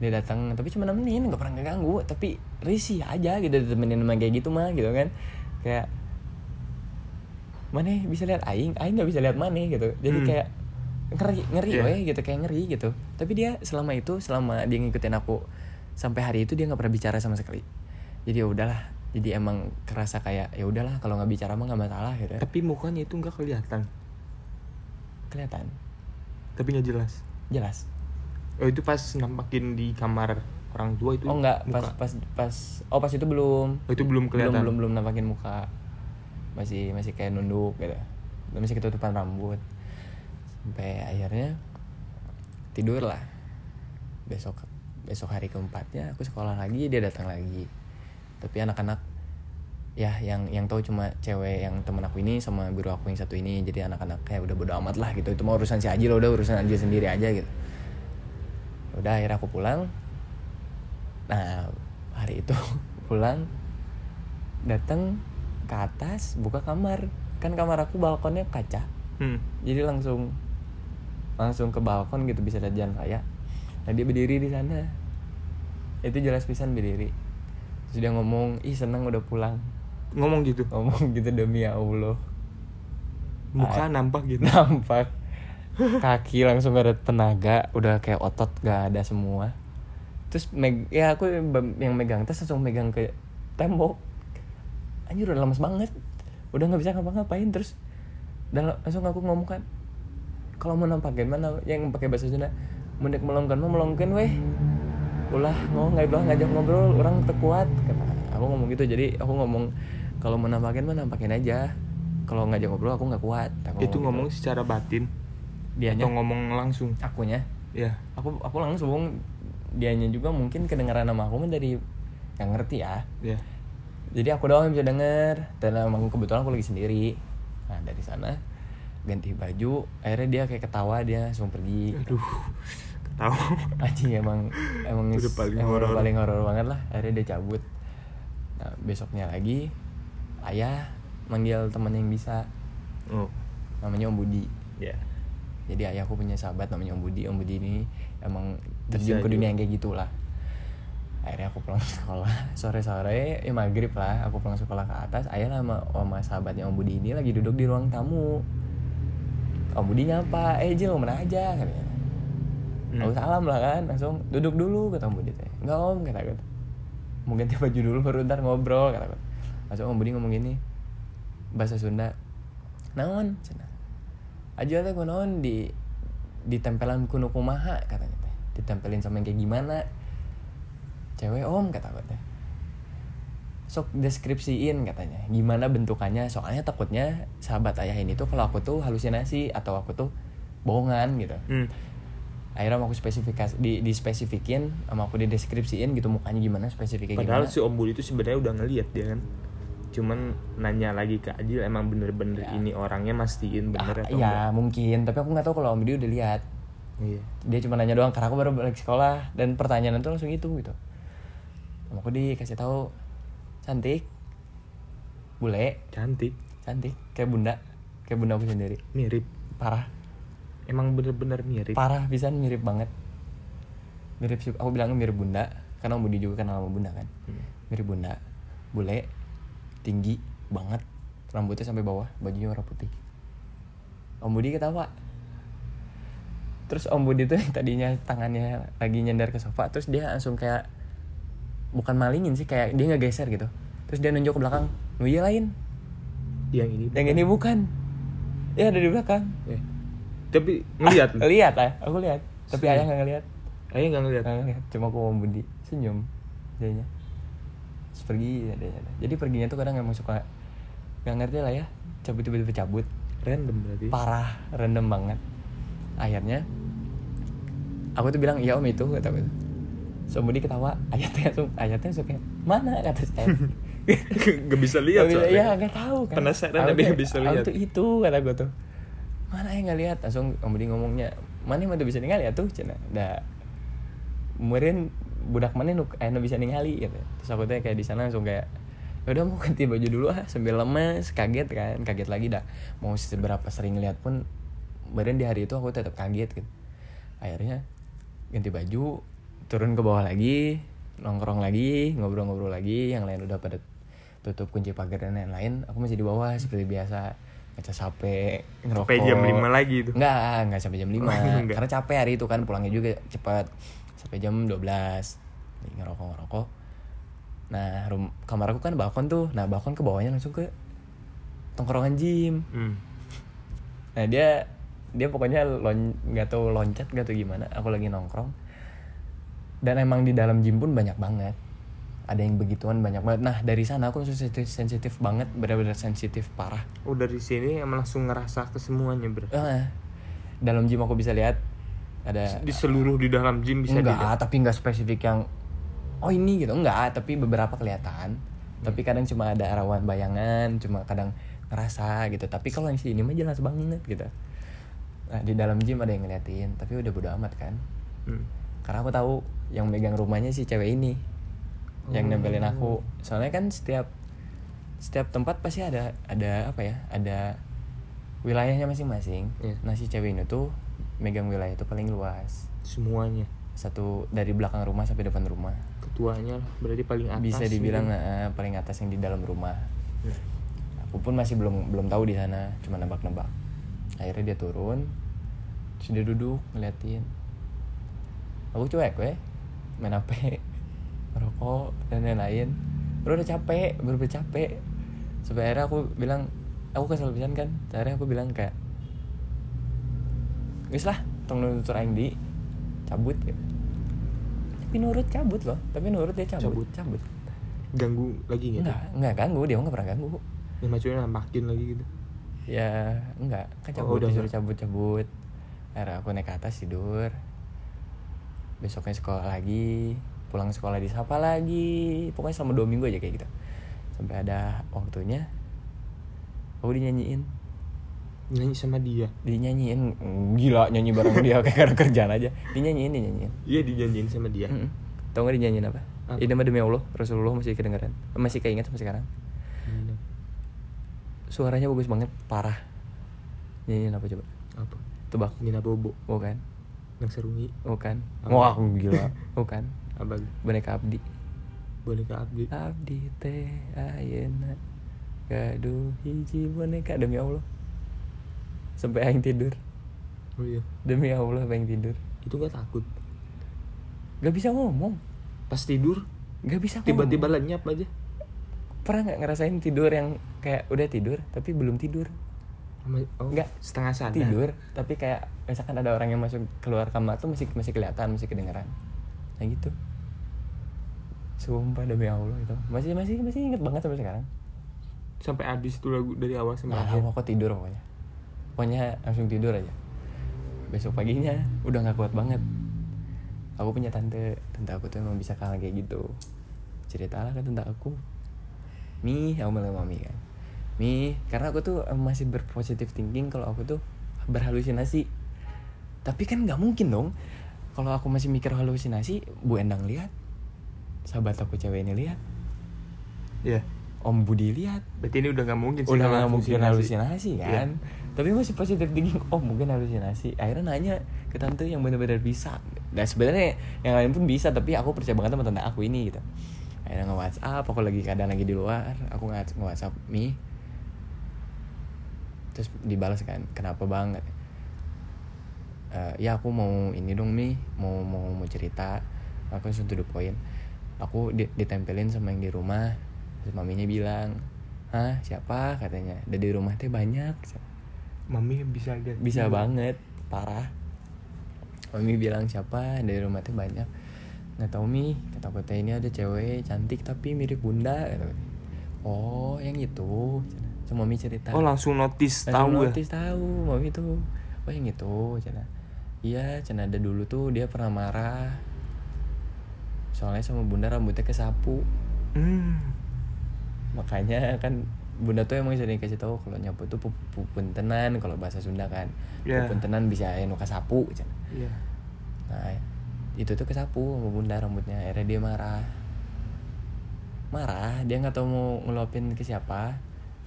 dia datang tapi cuma nemenin nggak pernah ngeganggu. Tapi risih aja gitu ditemenin sama kayak gitu mah gitu kan. Kayak mana bisa lihat aing? Aing nggak bisa lihat mana gitu. Jadi Hmm. kayak ngeri ngeri Iya. weh gitu. Kayak ngeri gitu. Tapi dia selama itu selama dia ngikutin aku sampai hari itu dia nggak pernah bicara sama sekali. Jadi ya udahlah jadi emang kerasa kayak ya udahlah kalau nggak bicara mah nggak masalah gitu Tapi mukanya itu nggak kelihatan. kelihatan. Tapi nggak jelas. jelas. Oh itu pas nampakin di kamar orang tua itu. oh enggak pas pas pas oh pas itu belum. Oh, itu belum kelihatan. belum belum belum nampakin muka. Masih masih kayak nunduk gitu. Masih ketutupan rambut. Sampai akhirnya tidur lah besok besok hari keempatnya aku sekolah lagi dia datang lagi tapi anak-anak ya yang yang tahu cuma cewek yang temen aku ini sama guru aku yang satu ini. Jadi anak-anak kayak udah bodo amat lah gitu. Itu mau urusan si Aji lo udah urusan Aji sendiri aja gitu. Udah akhirnya aku pulang. Nah hari itu [LAUGHS] pulang datang ke atas buka kamar. Kan kamar aku balkonnya kaca. Hmm. jadi langsung langsung ke balkon gitu bisa lihat jalan raya. Nah dia berdiri di sana. Itu jelas pisan berdiri terus dia ngomong ih seneng udah pulang. Ngomong gitu. ngomong gitu demi Allah. Muka nampak gitu. nampak. Kaki langsung gak ada tenaga udah kayak otot gak ada semua. Terus meg ya aku yang megang tas langsung megang ke tembok. Anjir udah lemes banget. Udah nggak bisa ngapa-ngapain terus dan langsung aku ngomong kan kalau mau nampakin mana yang pakai bahasa Sunda mendek melongkan mah melongkan weh ulah ngomong nggak bilang ngajak ngobrol orang terkuat kata aku ngomong gitu jadi aku ngomong kalau mau nampakin mah nampakin aja kalau ngajak ngobrol aku nggak kuat Aku Itu ngomong ngomong gitu. secara batin dianya atau ngomong langsung. akunya Ya. aku aku langsung dianya juga mungkin kedengeran nama aku dari yang ngerti ya Ya. jadi aku doang yang bisa denger dan emang kebetulan aku lagi sendiri nah dari sana ganti baju akhirnya dia kayak ketawa dia langsung pergi Aduh. Ketawa. [LAUGHS] anjing emang emang Udah paling emang horor. paling horor banget lah. Akhirnya dia cabut. Nah besoknya lagi ayah manggil teman yang bisa. Oh. namanya Om Budi. Ya. jadi ayahku punya sahabat namanya Om Budi. Om Budi ini emang terjun ke dunia yang kayak gitulah. Akhirnya aku pulang [LAUGHS] sekolah. Sore sore ya maghrib lah aku pulang sekolah ke atas. Ayah sama sama sahabatnya Om Budi ini lagi duduk di ruang tamu. Om Budi nyapa eh Jil mana aja? katanya Hmm. Aku salam lah kan langsung duduk dulu kata Om Budi teh. Enggak om kata aku. Mau ganti baju dulu baru ntar ngobrol kata aku. Langsung Om Budi ngomong gini bahasa Sunda naon? Cina. Aja teh naon di ditempelan kuno kumaha katanya teh. Ditempelin sama yang kayak gimana? Cewek om kata aku teh. Sok deskripsiin katanya. Gimana bentukannya? Soalnya takutnya sahabat ayah ini tuh kalau aku tuh halusinasi atau aku tuh bohongan gitu. Hmm. Akhirnya aku spesifikasi di dispesifikin sama aku dideskripsiin gitu mukanya gimana spesifiknya Padahal gimana si Om Budi itu sebenarnya udah ngeliat dia kan. Cuman nanya lagi ke Ajil emang bener-bener Ya. ini orangnya mastiin bener Ah, atau ya mungkin. Tapi aku nggak tahu kalau om dia udah lihat. Iya. dia cuma nanya doang karena aku baru balik sekolah dan pertanyaan itu langsung itu gitu. Sama aku dikasih tahu cantik? Bule? Cantik, cantik. Kayak bunda kayak bunda aku sendiri. Mirip. parah Emang bener-bener mirip. parah bisa mirip banget. Mirip sih aku bilang mirip bunda karena om Budi juga kenal sama bunda kan. Hmm. mirip bunda bule tinggi banget rambutnya sampai bawah bajunya warna putih. Om Budi ketawa. Terus om Budi tuh tadinya tangannya lagi nyender ke sofa terus dia langsung kayak bukan malingin sih kayak dia nggak geser gitu. Terus dia nunjuk ke belakang nu iya lain? Yang ini. yang ini bukan. ya ada di belakang. Eh. Tapi ngeliat. lu? [LAUGHS] lihat ah aku lihat. Tapi ayah nggak ngeliat. Ayah nggak ngeliat? Cuma aku om Budi senyum jadinya. Pergi ya ya deh. jadi perginya tuh kadang emang suka nggak ngerti lah ya. Cabut tiba-tiba cabut. Random berarti. parah random banget. Akhirnya aku tuh bilang iya om itu kata aku. So Budi ketawa ayatnya langsung ayatnya kayak mana? kata saya. [LAUGHS] Gak bisa lihat Nggak bisa- soalnya. iya nggak tahu kan. Penasaran tapi nggak bisa lihat. tuh itu kata gue tuh mana yang nggak lihat langsung om Budi ngomongnya mana yang bisa ningali ya tuh cina. Dah kemudian budak mana nu eh, bisa ningali? Gitu. Terus aku tuh kayak di sana langsung kayak "Ya udah mau ganti baju dulu ah sambil lemes kaget kan kaget lagi dah. Mau seberapa sering lihat pun kemudian di hari itu aku tetap kaget gitu. Akhirnya ganti baju turun ke bawah lagi nongkrong lagi ngobrol-ngobrol lagi yang lain udah pada tutup kunci pagar dan lain-lain aku masih di bawah seperti biasa ngecas HP ngerokok. Sampai jam 5 lagi itu. Enggak, enggak sampai jam 5 Enggak. Karena capek hari itu kan pulangnya juga cepat Sampai jam 12 Jadi ngerokok-ngerokok Nah rum kamar aku kan balkon tuh. Nah balkon ke bawahnya langsung ke Tongkrongan gym. Hmm. Nah dia Dia pokoknya lon, nggak tahu loncat gak tahu gimana. Aku lagi nongkrong. Dan emang di dalam gym pun banyak banget Ada yang begituan banyak banget. Nah dari sana aku langsung sensitif, sensitif banget Benar-benar sensitif parah. Oh dari sini emang langsung ngerasa ke semuanya berarti. Eh, Dalam gym aku bisa lihat Ada Di seluruh di dalam gym bisa enggak dilihat. tapi enggak spesifik yang oh ini gitu. Enggak tapi beberapa kelihatan. Tapi kadang cuma ada rawan bayangan cuma kadang ngerasa gitu. Tapi kalau yang sini mah jelas banget gitu. Nah di dalam gym ada yang ngeliatin tapi udah bodo amat kan? Hmm. karena aku tahu yang megang rumahnya si cewek ini yang Oh. nempelin aku. Soalnya kan setiap setiap tempat pasti ada ada apa ya ada wilayahnya masing-masing. Iya. nah si cewek ini tuh megang wilayah itu paling luas. Semuanya? Satu dari belakang rumah sampai depan rumah. Ketuanya lah berarti paling atas bisa dibilang gitu. eh, paling atas yang di dalam rumah. Ya. aku pun masih belum belum tahu di sana cuma nebak-nebak. Akhirnya dia turun terus dia duduk ngeliatin. Aku cuek weh. Main hp merokok dan lain-lain. Baru udah capek baru udah capek. Sampai akhirnya aku bilang aku kesel pisan kan. Akhirnya aku bilang kayak wis lah tong nutur aing di cabut. Gitu. tapi nurut cabut loh tapi nurut dia cabut. Cabut. cabut, ganggu lagi gitu enggak enggak ganggu dia enggak pernah ganggu. Yang maksudnya nampakin lagi gitu? Ya enggak. Kan Oh, cabut udah disuruh cabut cabut akhirnya aku naik ke atas tidur. Besoknya sekolah lagi pulang sekolah disapa lagi. Pokoknya selama dua minggu aja kayak gitu. Sampai ada waktunya aku dinyanyiin. Nyanyi sama dia? Dinyanyiin. Gila nyanyi bareng dia [LAUGHS] kayak ada kerjaan aja. Dinyanyiin dinyanyiin. Iya dijanjiin sama dia. Mm-mm. tau gak dinyanyiin apa? Apa? ini mah demi Allah Rasulullah masih kedengaran masih keinget sampai sekarang. Suaranya bagus banget parah. Nyanyiin apa coba? Apa? Tebak. Nina Bobo. Bukan. Nang serungi. Bukan. Apa? wah gila. [LAUGHS] Bukan apa boneka abdi. Boneka abdi. Abdi teh ayeuna gaduh hiji boneka. Demi Allah. Sampai aing tidur. Oh iya. Demi Allah aing tidur. Itu nggak takut? Gak bisa ngomong. Pas tidur? Gak bisa tiba-tiba lenyap aja. Pernah nggak ngerasain tidur yang kayak udah tidur tapi belum tidur? Oh, Nggak. setengah sadar. Tidur tapi kayak misalkan ada orang yang masuk keluar kamar tuh masih masih kelihatan masih kedengeran. Nah gitu sumpah demi Allah itu. Masih masih masih inget banget sampai sekarang. Sampai habis itu lagu dari awal sampai nggak akhir. kok tidur pokoknya. Pokoknya langsung tidur aja. Besok paginya udah nggak kuat banget. Aku punya tante. Tante aku tuh emang bisa kalah kayak gitu. Ceritalah ke tante aku. Mi aku bilang mami kan. Mi karena aku tuh masih berpositif thinking kalau aku tuh berhalusinasi. Tapi kan nggak mungkin dong. Kalau aku masih mikir halusinasi bu endang lihat sahabat aku cewek ini lihat. Ya om budi lihat. Berarti ini udah nggak mungkin sih udah nggak mungkin halusinasi Iya. kan? Tapi masih positif thinking oh mungkin halusinasi. Akhirnya nanya ke tante yang benar-benar bisa. Dan sebenarnya yang lain pun bisa tapi aku percaya banget sama tante aku ini gitu. Akhirnya nge WhatsApp aku lagi kadang lagi di luar aku nge WhatsApp mi. Terus dibalas kan kenapa banget? Ya aku mau ini dong mi. Mau mau mau cerita. Aku langsung to the point aku di- ditempelin sama yang di rumah. Terus maminya bilang hah siapa? katanya. Ada di rumah teh banyak. Mami bisa lihat bisa banget parah. Mami bilang siapa? Dari rumah teh banyak. Nggak tahu mi. Kata aku teh ini ada cewek cantik tapi mirip bunda. Kata oh yang itu? Sama mami cerita. Oh langsung notice Langsung tahu ya? notice tahu mami tuh. Oh yang itu? Cina iya cina ada dulu tuh dia pernah marah soalnya sama bunda rambutnya kesapu. Hmm. makanya kan bunda tuh emang sering kasih tahu kalau nyapu tuh pu- pu- puntenan kalau bahasa Sunda kan. Ya. puntenan bisa anu kasapu cina. iya. Nah itu tuh kesapu sama bunda rambutnya. Akhirnya dia marah. Marah? Dia nggak tahu mau ngeluapin ke siapa.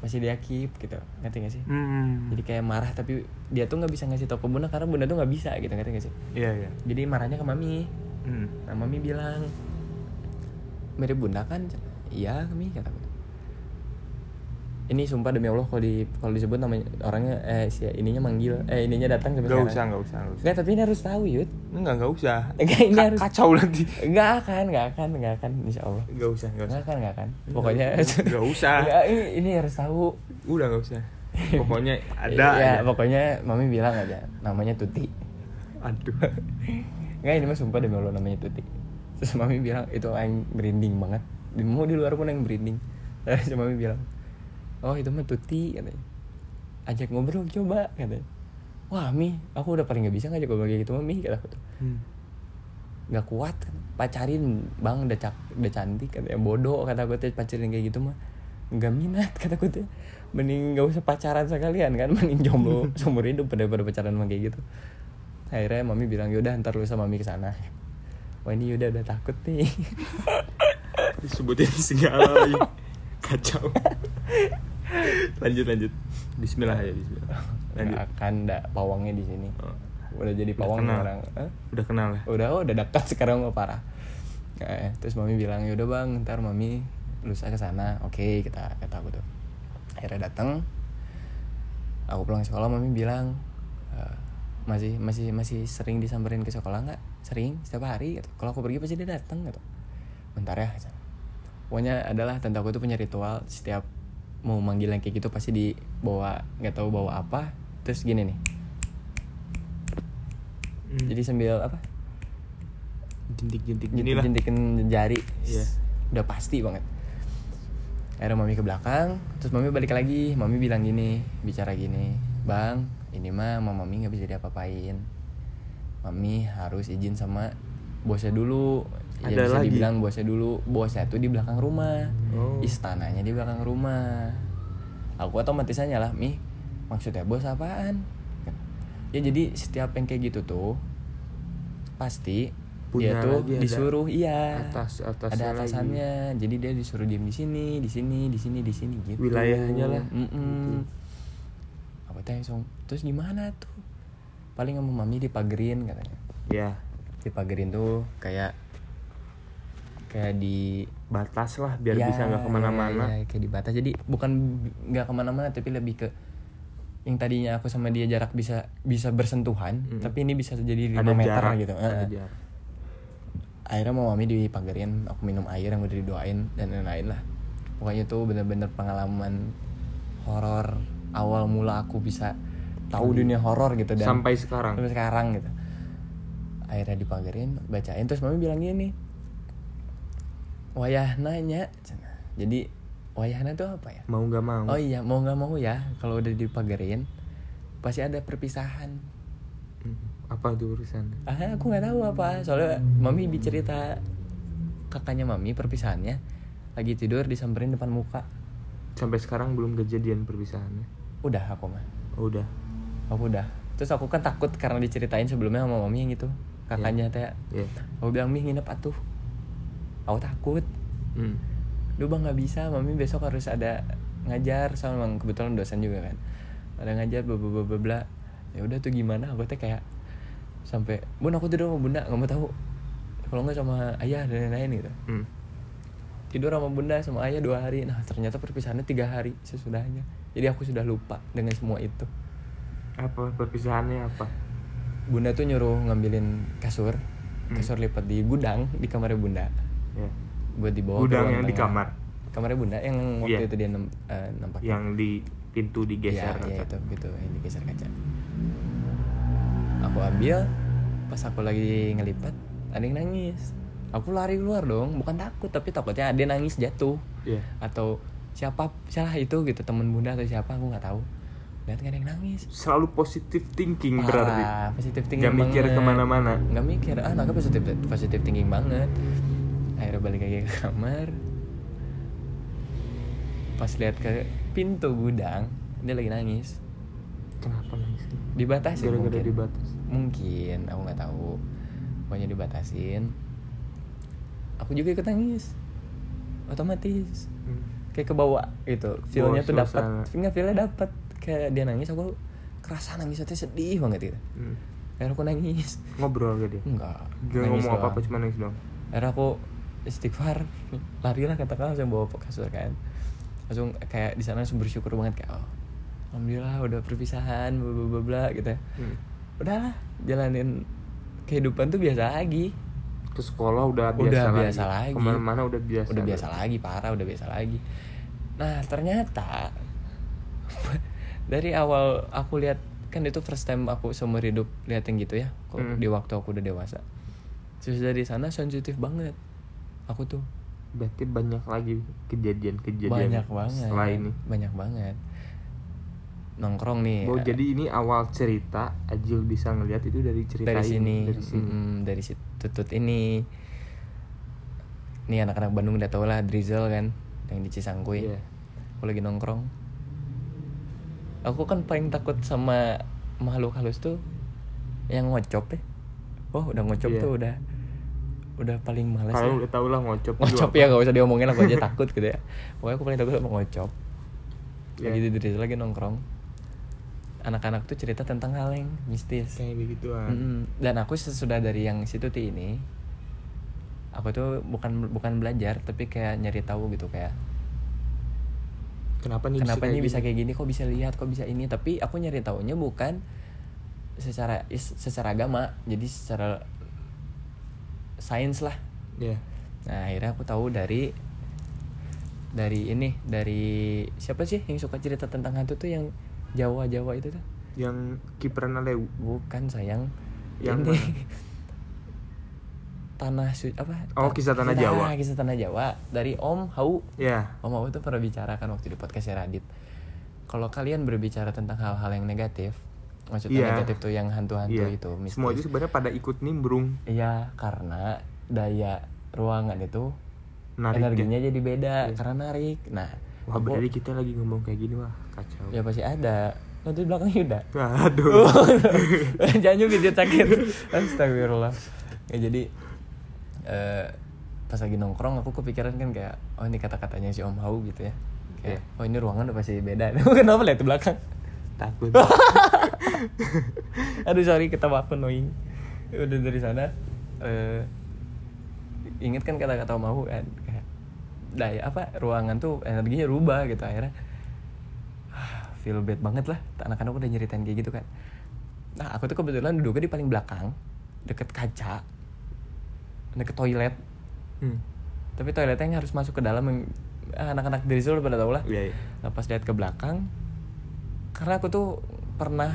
Masih dia keep gitu. Ngerti gak sih? Hmm. jadi kayak marah tapi dia tuh nggak bisa ngasih tau ke bunda karena bunda tuh nggak bisa gitu. Ngerti gak sih? Iya iya. Jadi marahnya ke mami hmm. nah mami bilang mirip bunda kan? Iya kami kata ini sumpah demi allah kalau di kalau disebut namanya orangnya eh si ininya manggil eh ininya datang sampai sekarang. usah nggak usah nggak usah. Nggak, tapi ini harus tahu yud. Nggak nggak usah. Enggak, ini Ka- harus kacau nanti Enggak akan, enggak akan, enggak akan, insya Allah. Nggak usah nggak Enggak usah akan, enggak akan. Pokoknya Nggak usah. [LAUGHS] Enggak, ini, ini harus tahu. Udah nggak usah. Pokoknya [LAUGHS] ada ya, aja. pokoknya mami bilang aja Namanya Tuti. Aduh [LAUGHS] Enggak, ini mah sumpah demi Allah namanya Tuti. Terus mami bilang, itu yang merinding banget. Di- Mau di luar pun yang merinding. Terus mami bilang Oh itu mah Tuti katanya. Ajak ngobrol coba katanya. Wah Mi, aku udah paling gak bisa ngajak ngobrol kayak gitu mami kata aku tuh. Hmm. nggak kuat pacarin bang udah cak udah cantik katanya. Bodoh kata gue tuh pacarin kayak gitu mah. Nggak minat [LAUGHS] kata gue tuh. Mending nggak usah pacaran sekalian kan mending jomblo [LAUGHS] seumur hidup daripada pacaran sama kayak gitu akhirnya mami bilang yaudah ntar lu sama mami ke sana wah ini udah udah takut nih. [LAUGHS] Disebutin segala lagi. Kacau. Lanjut lanjut. Bismillah ya Bismillah. Lanjut. Akan ndak. Pawangnya di sini. Oh, udah jadi pawang kenal. sekarang Hah? udah kenal ya? Udah oh, udah dekat [LAUGHS] sekarang mah parah. Eh, terus mami bilang yaudah bang ntar mami lusa ke sana. Oke kita kata aku tuh. Akhirnya datang aku pulang sekolah mami bilang "Eh, masih masih masih sering disamperin ke sekolah nggak? Sering setiap hari gitu. kalau aku pergi pasti dia datang gitu. Bentar ya kata. pokoknya adalah tante aku tuh punya ritual setiap mau manggil yang kayak gitu pasti dibawa nggak tahu bawa apa. Terus gini nih. Hmm. jadi sambil apa? Jentik-jentik gini lah jentikin jari. Iya. udah pasti banget. Akhirnya mami ke belakang terus mami balik lagi. Mami bilang gini bicara gini bang ini mah sama mami nggak bisa diapa-apain mami harus izin sama bosnya dulu ya Ada bisa lagi? dibilang bosnya dulu bosnya tuh di belakang rumah Oh. istananya di belakang rumah aku otomatis aja lah mi maksudnya bos apaan ya jadi setiap yang kayak gitu tuh pasti Punya dia tuh lagi ada disuruh iya atas atasnya ada lagi. atasannya jadi dia disuruh diem di sini di sini di sini di sini gitu Wilayahnya lah. Mm-mm. aku tanya langsung terus gimana tuh? Paling sama mami dipagerin katanya. Ya dipagerin tuh kayak kayak di batas lah biar Ya, bisa nggak ke mana-mana. ya, ya, kayak di batas. Jadi bukan nggak ke mana-mana tapi lebih ke yang tadinya aku sama dia jarak bisa bisa bersentuhan Mm. tapi ini bisa jadi 5 ada meter jarak gitu. ada jarak. akhirnya mau mami dipagerin aku minum air yang udah didoain dan lain-lain lah. Pokoknya itu bener-bener pengalaman horor awal mula aku bisa tahu dunia horor gitu dan sampai sekarang. sampai sekarang gitu. Akhirnya dipagerin bacain terus mami bilang gini wayah nanya. Jadi wayahna tuh apa ya? Mau nggak mau. Oh iya mau nggak mau ya kalau udah dipagerin pasti ada perpisahan. Hmm, apa tuh urusan? Ah aku nggak tahu apa. Soalnya mami bicerita kakaknya mami perpisahannya lagi tidur disamperin depan muka. Sampai sekarang belum kejadian perpisahannya udah aku mah oh, udah aku udah terus aku kan takut karena diceritain sebelumnya sama mami yang gitu kakaknya teh ya aku bilang mi nginep atuh aku takut Hmm. Duh bang nggak bisa, mami besok harus ada ngajar sama emang kebetulan dosen juga kan. Ada ngajar bla bla bla bla. Ya udah tuh gimana? Aku teh kayak sampai bun aku tidur sama bunda nggak mau tahu. Kalau nggak sama ayah dan lain-lain gitu. Hmm. Tidur sama bunda sama ayah dua hari. Nah ternyata perpisahannya tiga hari sesudahnya. Jadi aku sudah lupa dengan semua itu. apa perpisahannya apa Bunda tuh nyuruh ngambilin kasur, Hmm. kasur lipat di gudang di kamarnya bunda ya buat dibawa Gudang yang di tengah. kamar? Kamarnya bunda yang waktu Iya. itu dia nem, eh, nampakin. yang di pintu digeser Iya, iya atau- itu gitu yang digeser kaca. Aku ambil pas aku lagi ngelipat ada yang nangis. Aku lari keluar dong, bukan takut tapi takutnya ada yang nangis jatuh Iya. atau siapa salah itu gitu temen bunda atau siapa aku nggak tahu. Lihat nggak ada yang nangis. selalu positive thinking Parah, berarti positif tinggi Gak mikir ke mana-mana. Gak mikir, ah anaknya positif positif tinggi banget. Akhirnya balik lagi ke kamar. Pas lihat ke pintu gudang, dia lagi nangis. kenapa nangis Dibatasin gara-gara mungkin. dibatas Mungkin, aku nggak tahu. Pokoknya dibatasin. Aku juga ikut nangis. Otomatis Hmm. Kayak ke bawah gitu. Feelnya tuh dapat. Feelnya feelnya dapat. Kayak dia nangis aku kerasa nangisnya tuh sedih banget gitu. Hmm. Akhirnya aku nangis. ngobrol gak dia Enggak. Gak nangis ngomong apa-apa doang. cuma nangis doang Akhirnya aku istighfar, larilah katakan langsung bawa kasur kan. Langsung kayak di sana langsung bersyukur banget kayak oh, alhamdulillah udah perpisahan bla bla bla bla gitu ya. Hmm. Udahlah, jalanin kehidupan tuh biasa lagi. Ke sekolah udah biasa Udah lagi. biasa lagi. ke mana-mana udah biasa udah biasa lagi, parah udah biasa lagi. Nah, ternyata [LAUGHS] dari awal aku lihat kan itu first time aku seumur hidup lihat yang gitu ya. Kok Hmm. di waktu aku udah dewasa. Terus dari sana sensitif banget. Aku tuh berarti banyak lagi kejadian-kejadian banyak banget setelah ini banyak banget nongkrong nih Oh, jadi ini awal cerita Ajil bisa ngelihat itu dari cerita dari sini ini, dari sini. Mm-mm, dari si tutut ini nih anak-anak Bandung udah tau lah Drizzle kan yang di Cisangkuy Iya. aku lagi nongkrong aku kan paling takut sama makhluk halus tuh yang ngocop ya oh udah ngocop Iya. tuh udah udah paling males Kalau ya. udah tau lah ngocop. ngocop ya gak usah diomongin aku aja takut gitu ya pokoknya aku paling takut sama ngocop Iya. lagi di Drizzy lagi nongkrong anak-anak tuh cerita tentang hal yang mistis Kayak begituan. Mm-mm. dan aku sesudah dari yang situ ti ini aku tuh bukan bukan belajar tapi kayak nyari tahu gitu kayak Kenapa nih kenapa kayak ini bisa kayak gini kok bisa lihat kok bisa ini tapi aku nyari tahunya bukan secara secara agama jadi secara sains lah Iya. nah akhirnya aku tahu dari dari ini dari siapa sih yang suka cerita tentang hantu tuh yang Jawa Jawa itu tuh Yang kiperan Lew. bukan sayang Yang ini [LAUGHS] tanah su apa Oh, kisah tanah Jawa. Nah, kisah tanah Jawa dari Om Hau Ya. Om Hau tuh pernah bicara kan waktu di podcastnya Radit kalau kalian berbicara tentang hal-hal yang negatif maksudnya Iya. negatif tuh yang hantu-hantu Iya. itu mistis. Semua itu sebenarnya pada ikut nimbrung. iya karena daya ruangan itu Narik energinya jadi beda Iya. karena narik nah Wah aku- berarti kita lagi ngomong kayak gini wah kacau. ya pasti ada. Nanti di belakang Yuda? Aduh. [LAUGHS] jangan juga dia sakit. Astagfirullah. Ya jadi eh, pas lagi nongkrong aku kepikiran kan kayak oh ini kata-katanya si Om Hau gitu ya. Kayak Iya. oh ini ruangan udah pasti beda. [LAUGHS] Kenapa lihat di belakang? Takut. [LAUGHS] aduh sorry kita maaf annoying. Udah dari sana eh inget kan kata-kata Om Hau kan daya apa ruangan tuh energinya rubah gitu akhirnya ah, feel bad banget lah anak-anak udah nyeritain kayak gitu kan nah aku tuh kebetulan duduknya di paling belakang deket kaca deket toilet Hmm. tapi toiletnya yang harus masuk ke dalam yang ah, anak-anak dari situ pada tau lah Iya. iya. Nah, pas lihat ke belakang karena aku tuh pernah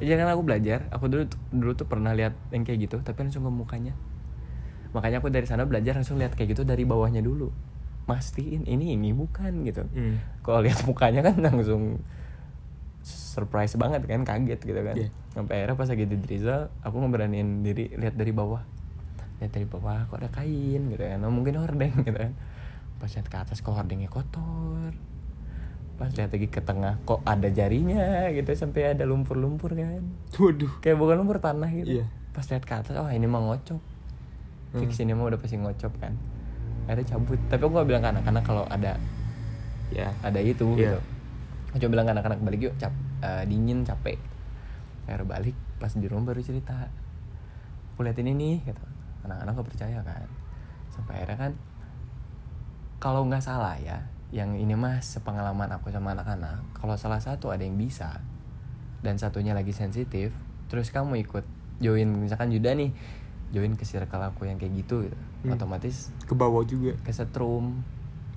ya kan aku belajar aku dulu dulu tuh pernah lihat yang kayak gitu tapi langsung ke mukanya makanya aku dari sana belajar langsung lihat kayak gitu dari bawahnya dulu mastiin ini ini bukan gitu. Hmm. kalau lihat mukanya kan langsung surprise banget kan kaget gitu kan. Iya. sampai akhirnya pas lagi di Drizal aku ngeberaniin diri lihat dari bawah. Lihat dari bawah kok ada kain gitu kan. Oh, mungkin hordeng [LAUGHS] gitu kan. Pas lihat ke atas kok hordengnya kotor. Pas lihat lagi ke tengah kok ada jarinya gitu. Sampai ada lumpur-lumpur kan. Waduh. kayak bukan lumpur tanah gitu. Iya. pas lihat ke atas oh ini mah ngocop fix ini mah udah pasti ngocop kan akhirnya cabut. Tapi aku gak bilang ke anak-anak kalau ada Ya. ada itu Iya. gitu. Aku coba bilang ke anak-anak balik yuk cap eh, dingin capek. Akhirnya balik pas di rumah baru cerita. Aku liatin ini gitu. Anak-anak gak percaya kan. Sampai akhirnya kan kalau nggak salah ya yang ini mah sepengalaman aku sama anak-anak kalau salah satu ada yang bisa dan satunya lagi sensitif terus kamu ikut join misalkan Yuda nih join ke circle aku yang kayak gitu gitu Hmm. otomatis Ke bawah juga. kesetrum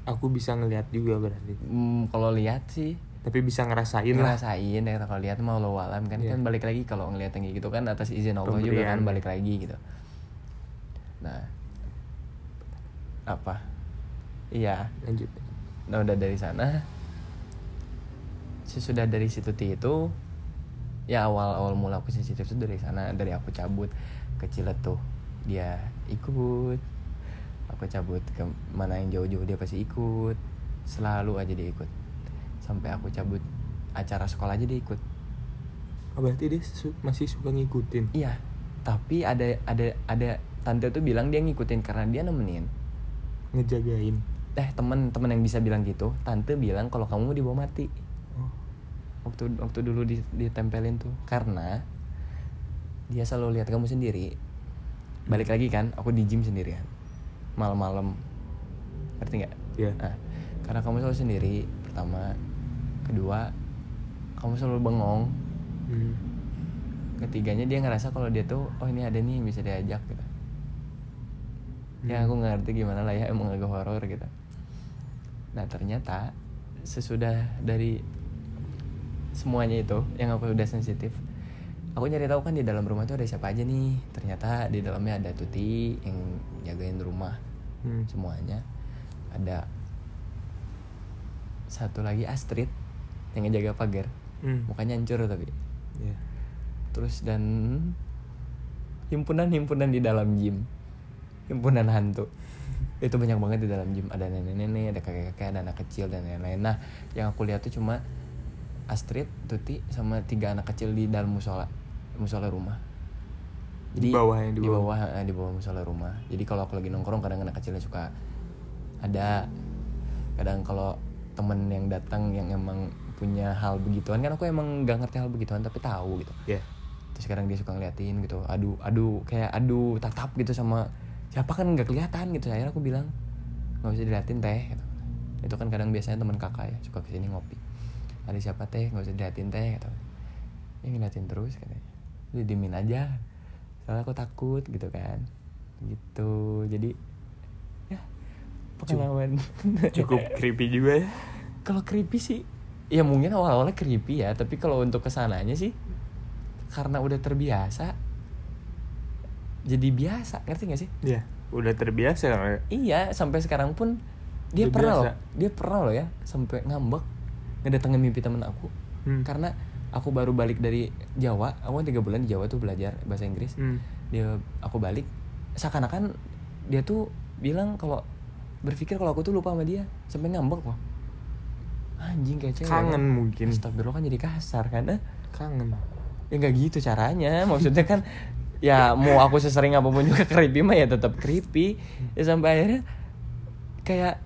Aku bisa ngelihat juga berarti. Hmm, kalau lihat sih Tapi bisa ngerasain lah. ngerasain ya kalau lihat mau lo alam kan Iya. kan balik lagi kalau ngeliat yang kayak gitu kan atas izin Allah juga kan Pemberian. balik lagi gitu nah apa iya Lanjut. nah udah dari sana sesudah dari situ itu ya awal awal mula aku sensitif itu dari sana dari aku cabut ke Ciletuh dia ikut. Aku cabut ke mana yang jauh-jauh dia pasti ikut. Selalu aja dia ikut. Sampai aku cabut acara sekolah aja dia ikut. Oh, berarti dia su- masih suka ngikutin. iya tapi ada ada ada tante tuh bilang dia ngikutin karena dia nemenin. Ngejagain. eh temen temen yang bisa bilang gitu tante bilang kalau kamu mau dibawa mati. Oh. waktu waktu dulu di- ditempelin tuh. Karena dia selalu lihat kamu sendiri. Balik lagi kan aku di gym sendirian. Malam-malam. Ngerti nggak? Iya. nah karena kamu selalu sendiri pertama. Kedua kamu selalu bengong. Hmm. ketiganya dia ngerasa kalau dia tuh oh ini ada nih yang bisa diajak gitu. Ya aku nggak ngerti gimana lah ya emang agak horor gitu. Nah ternyata sesudah dari semuanya itu yang aku udah sensitif aku nyari tahu kan di dalam rumah tuh ada siapa aja nih. Ternyata di dalamnya ada Tuti yang jagain rumah Hmm. semuanya. Ada satu lagi Astrid yang ngejaga pagar. Hmm. mukanya hancur tapi. Iya. terus dan himpunan-himpunan di dalam gym. Himpunan hantu. [LAUGHS] Itu banyak banget di dalam gym. Ada nenek-nenek ada kakek-kakek ada anak kecil dan lain-lain. Nah yang aku lihat tuh cuma Astrid Tuti sama tiga anak kecil di dalam musola musola rumah. Jadi Di bawah yang di di bawah. bawah eh, di bawah musola rumah. Jadi kalau aku lagi nongkrong kadang anak kecilnya suka ada. Kadang kalau temen yang datang yang emang punya hal begituan kan aku emang gak ngerti hal begituan tapi tahu gitu. Ya terus sekarang dia suka ngeliatin gitu aduh aduh kayak aduh tatap gitu sama siapa kan nggak kelihatan gitu. Akhirnya aku bilang nggak usah diliatin teh gitu. itu kan kadang biasanya teman kakak ya suka ke sini ngopi. Ada siapa teh? Nggak usah diliatin teh gitu. Ya ngeliatin terus katanya udah diemin aja. Soalnya aku takut gitu kan. Gitu. Jadi ya pengalaman. Cukup creepy juga ya. [LAUGHS] Kalau creepy sih ya mungkin awal-awalnya creepy ya. Tapi kalau untuk ke sananya sih karena udah terbiasa jadi biasa. Ngerti gak sih? Ya udah terbiasa. Kan iya sampai sekarang pun dia Udah pernah biasa. loh. Dia pernah loh ya sampai ngambek ngedatengin mimpi temen aku. Hmm. karena aku baru balik dari Jawa aku kan tiga bulan di Jawa tuh belajar bahasa Inggris. Hmm. dia aku balik seakan-akan dia tuh bilang kalau berpikir kalau aku tuh lupa sama dia sampai ngambek loh. Anjing kayak cewek kangen ya. mungkin. Astagfirullah kan jadi kasar kan Eh, kangen. Ya nggak gitu caranya. Maksudnya kan ya mau aku sesering apa pun juga [LAUGHS] creepy mah ya tetap creepy. Ya sampai akhirnya kayak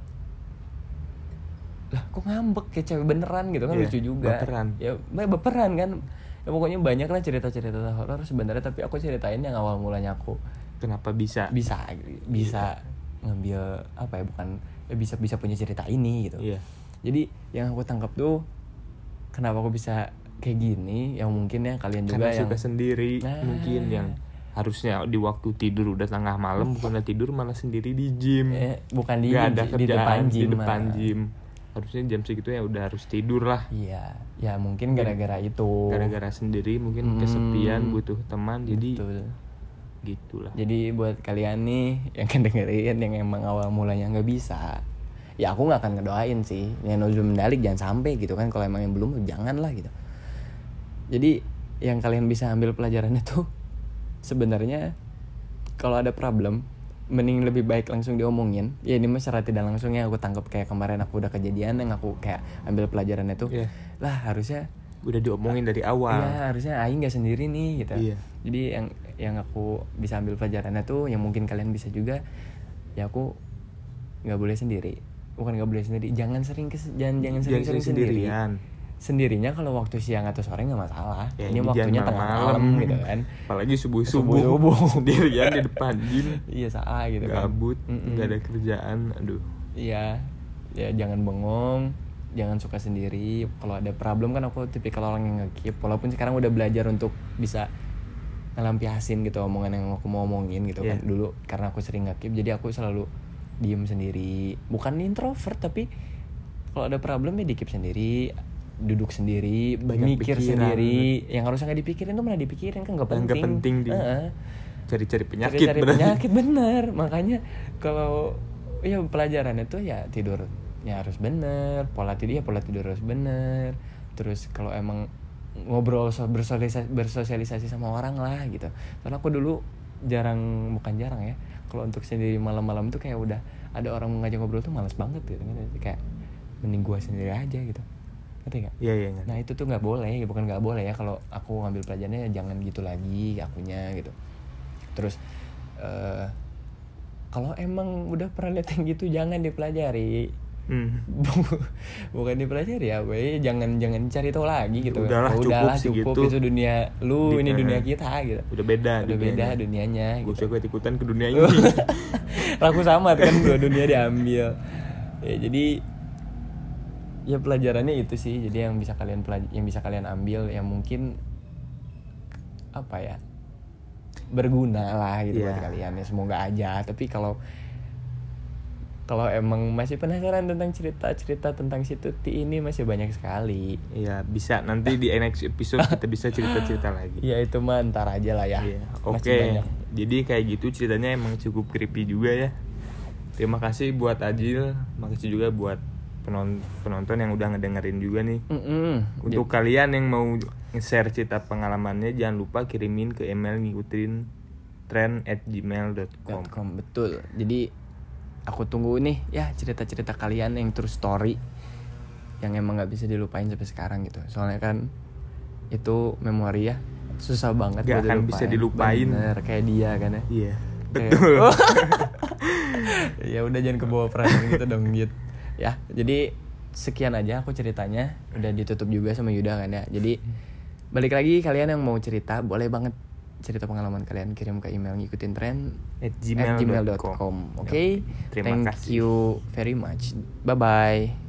lah kok ngambek kayak cewek beneran gitu kan Iya, lucu juga. baperan. ya baperan kan. Ya pokoknya banyak lah cerita-cerita horor sebenarnya tapi aku ceritain yang awal mulanya aku kenapa bisa? bisa bisa ngambil apa ya bukan ya bisa bisa punya cerita ini gitu. Iya. Jadi yang aku tangkap tuh kenapa aku bisa kayak gini? Yang mungkin ya kalian juga karena yang suka sendiri Nah. mungkin yang harusnya di waktu tidur udah tengah malam bukannya tidur malah sendiri di gym. Eh, bukan di Nggak ada di kerjaan depan gym di depan gym harusnya jam segitu ya udah harus tidur lah. Iya ya mungkin gara-gara itu. gara-gara sendiri mungkin Hmm. kesepian butuh teman jadi Betul. gitulah. Jadi buat kalian nih yang kedengerin yang emang awal mulanya nggak bisa ya aku nggak akan ngedoain sih. Yang nuzul mendalik jangan sampai gitu kan. Kalau emang yang belum jangan lah gitu. Jadi yang kalian bisa ambil pelajarannya tuh [LAUGHS] sebenarnya kalau ada problem mending lebih baik langsung diomongin ya ini mah secara tidak langsungnya aku tangkap kayak kemarin aku udah kejadian yang aku kayak ambil pelajarannya tuh Iya. lah harusnya udah diomongin dari awal Iya harusnya Aing nggak sendiri nih gitu. Iya. Jadi yang yang aku bisa ambil pelajarannya tuh yang mungkin kalian bisa juga ya aku nggak boleh sendiri. Bukan nggak boleh sendiri, jangan sering kes, jangan jangan sering, Jangan sering sendiri, sendiri. Sendirinya kalau waktu siang atau sore nggak masalah. Ya, ini waktunya tengah malam-malam. malam gitu kan. apalagi subuh subuh Subuh-subuh. [LAUGHS] sendirian di depan gym Iya salah gitu kan. gabut Mm-mm. nggak ada kerjaan aduh Iya, ya jangan bengong, jangan suka sendiri. Kalau ada problem kan aku tipikal orang yang ngekip. Walaupun sekarang udah belajar untuk bisa ngelampiasin gitu omongan yang aku mau omongin gitu kan Iya. dulu karena aku sering ngekip jadi aku selalu diem sendiri bukan introvert tapi kalau ada problem ya dikip sendiri duduk sendiri Banyak mikir pikiran. sendiri. Yang harusnya nggak dipikirin tuh malah dipikirin kan nggak penting nggak penting. di- Heeh. cari-cari penyakit cari bener. penyakit [LAUGHS] bener. Makanya kalau ya pelajarannya tuh ya tidurnya harus bener. Pola tidur ya pola tidur harus bener. Terus kalau emang ngobrol so- bersosialisasi, bersosialisasi sama orang lah gitu. Karena aku dulu jarang bukan jarang ya kalau untuk sendiri malam-malam tuh kayak udah ada orang ngajak ngobrol tuh males banget gitu kan kayak mending gua sendiri aja gitu ngerti gak? iya iya. Nah itu tuh nggak boleh, bukan nggak boleh ya kalau aku ngambil pelajarannya ya jangan gitu lagi akunya gitu. Terus eh kalau emang udah pernah lihat yang gitu jangan dipelajari. Hmm. [LAUGHS] bukan dipelajari ya, we. jangan jangan cari tahu lagi gitu. Udahlah, Oh, cukup udahlah segitu. cukup itu dunia lu, Di- ini dunia eh, kita gitu. udah beda Udah beda dunianya gue gitu. usah ikutan ke dunia ini [LAUGHS] Laku sama kan dua dunia diambil. Ya, jadi ya pelajarannya itu sih. Jadi yang bisa kalian pelaj- yang bisa kalian ambil yang mungkin apa ya? berguna lah gitu buat Iya. kalian ya semoga aja. Tapi kalau kalau emang masih penasaran tentang cerita-cerita tentang si Tuti ini masih banyak sekali. Iya bisa nanti di next episode kita bisa cerita-cerita lagi Ya itu mah ntar aja lah ya. Iya, Oke, banyak. jadi kayak gitu ceritanya emang cukup creepy juga ya. Terima kasih buat Ajil, makasih juga buat penon- penonton yang udah ngedengerin juga nih. Mm-mm. Untuk kalian yang mau share cerita pengalamannya, jangan lupa kirimin ke email ngikutin trend at gmail.com. com betul jadi aku tunggu nih ya cerita-cerita kalian yang true story yang emang nggak bisa dilupain sampai sekarang gitu soalnya kan itu memori ya susah banget Gak akan bisa dilupain. Bener, kayak dia kan ya. Iya. Kayak- Betul. [LAUGHS] ya udah jangan kebawa perasaan gitu dong Yud. Ya, jadi sekian aja aku ceritanya. Udah ditutup juga sama Yuda kan ya. Jadi balik lagi kalian yang mau cerita boleh banget cerita pengalaman kalian kirim ke email ngikutin tren At gmail.com. gmail.com. Oke. Terima Thank kasih. you very much. Bye bye.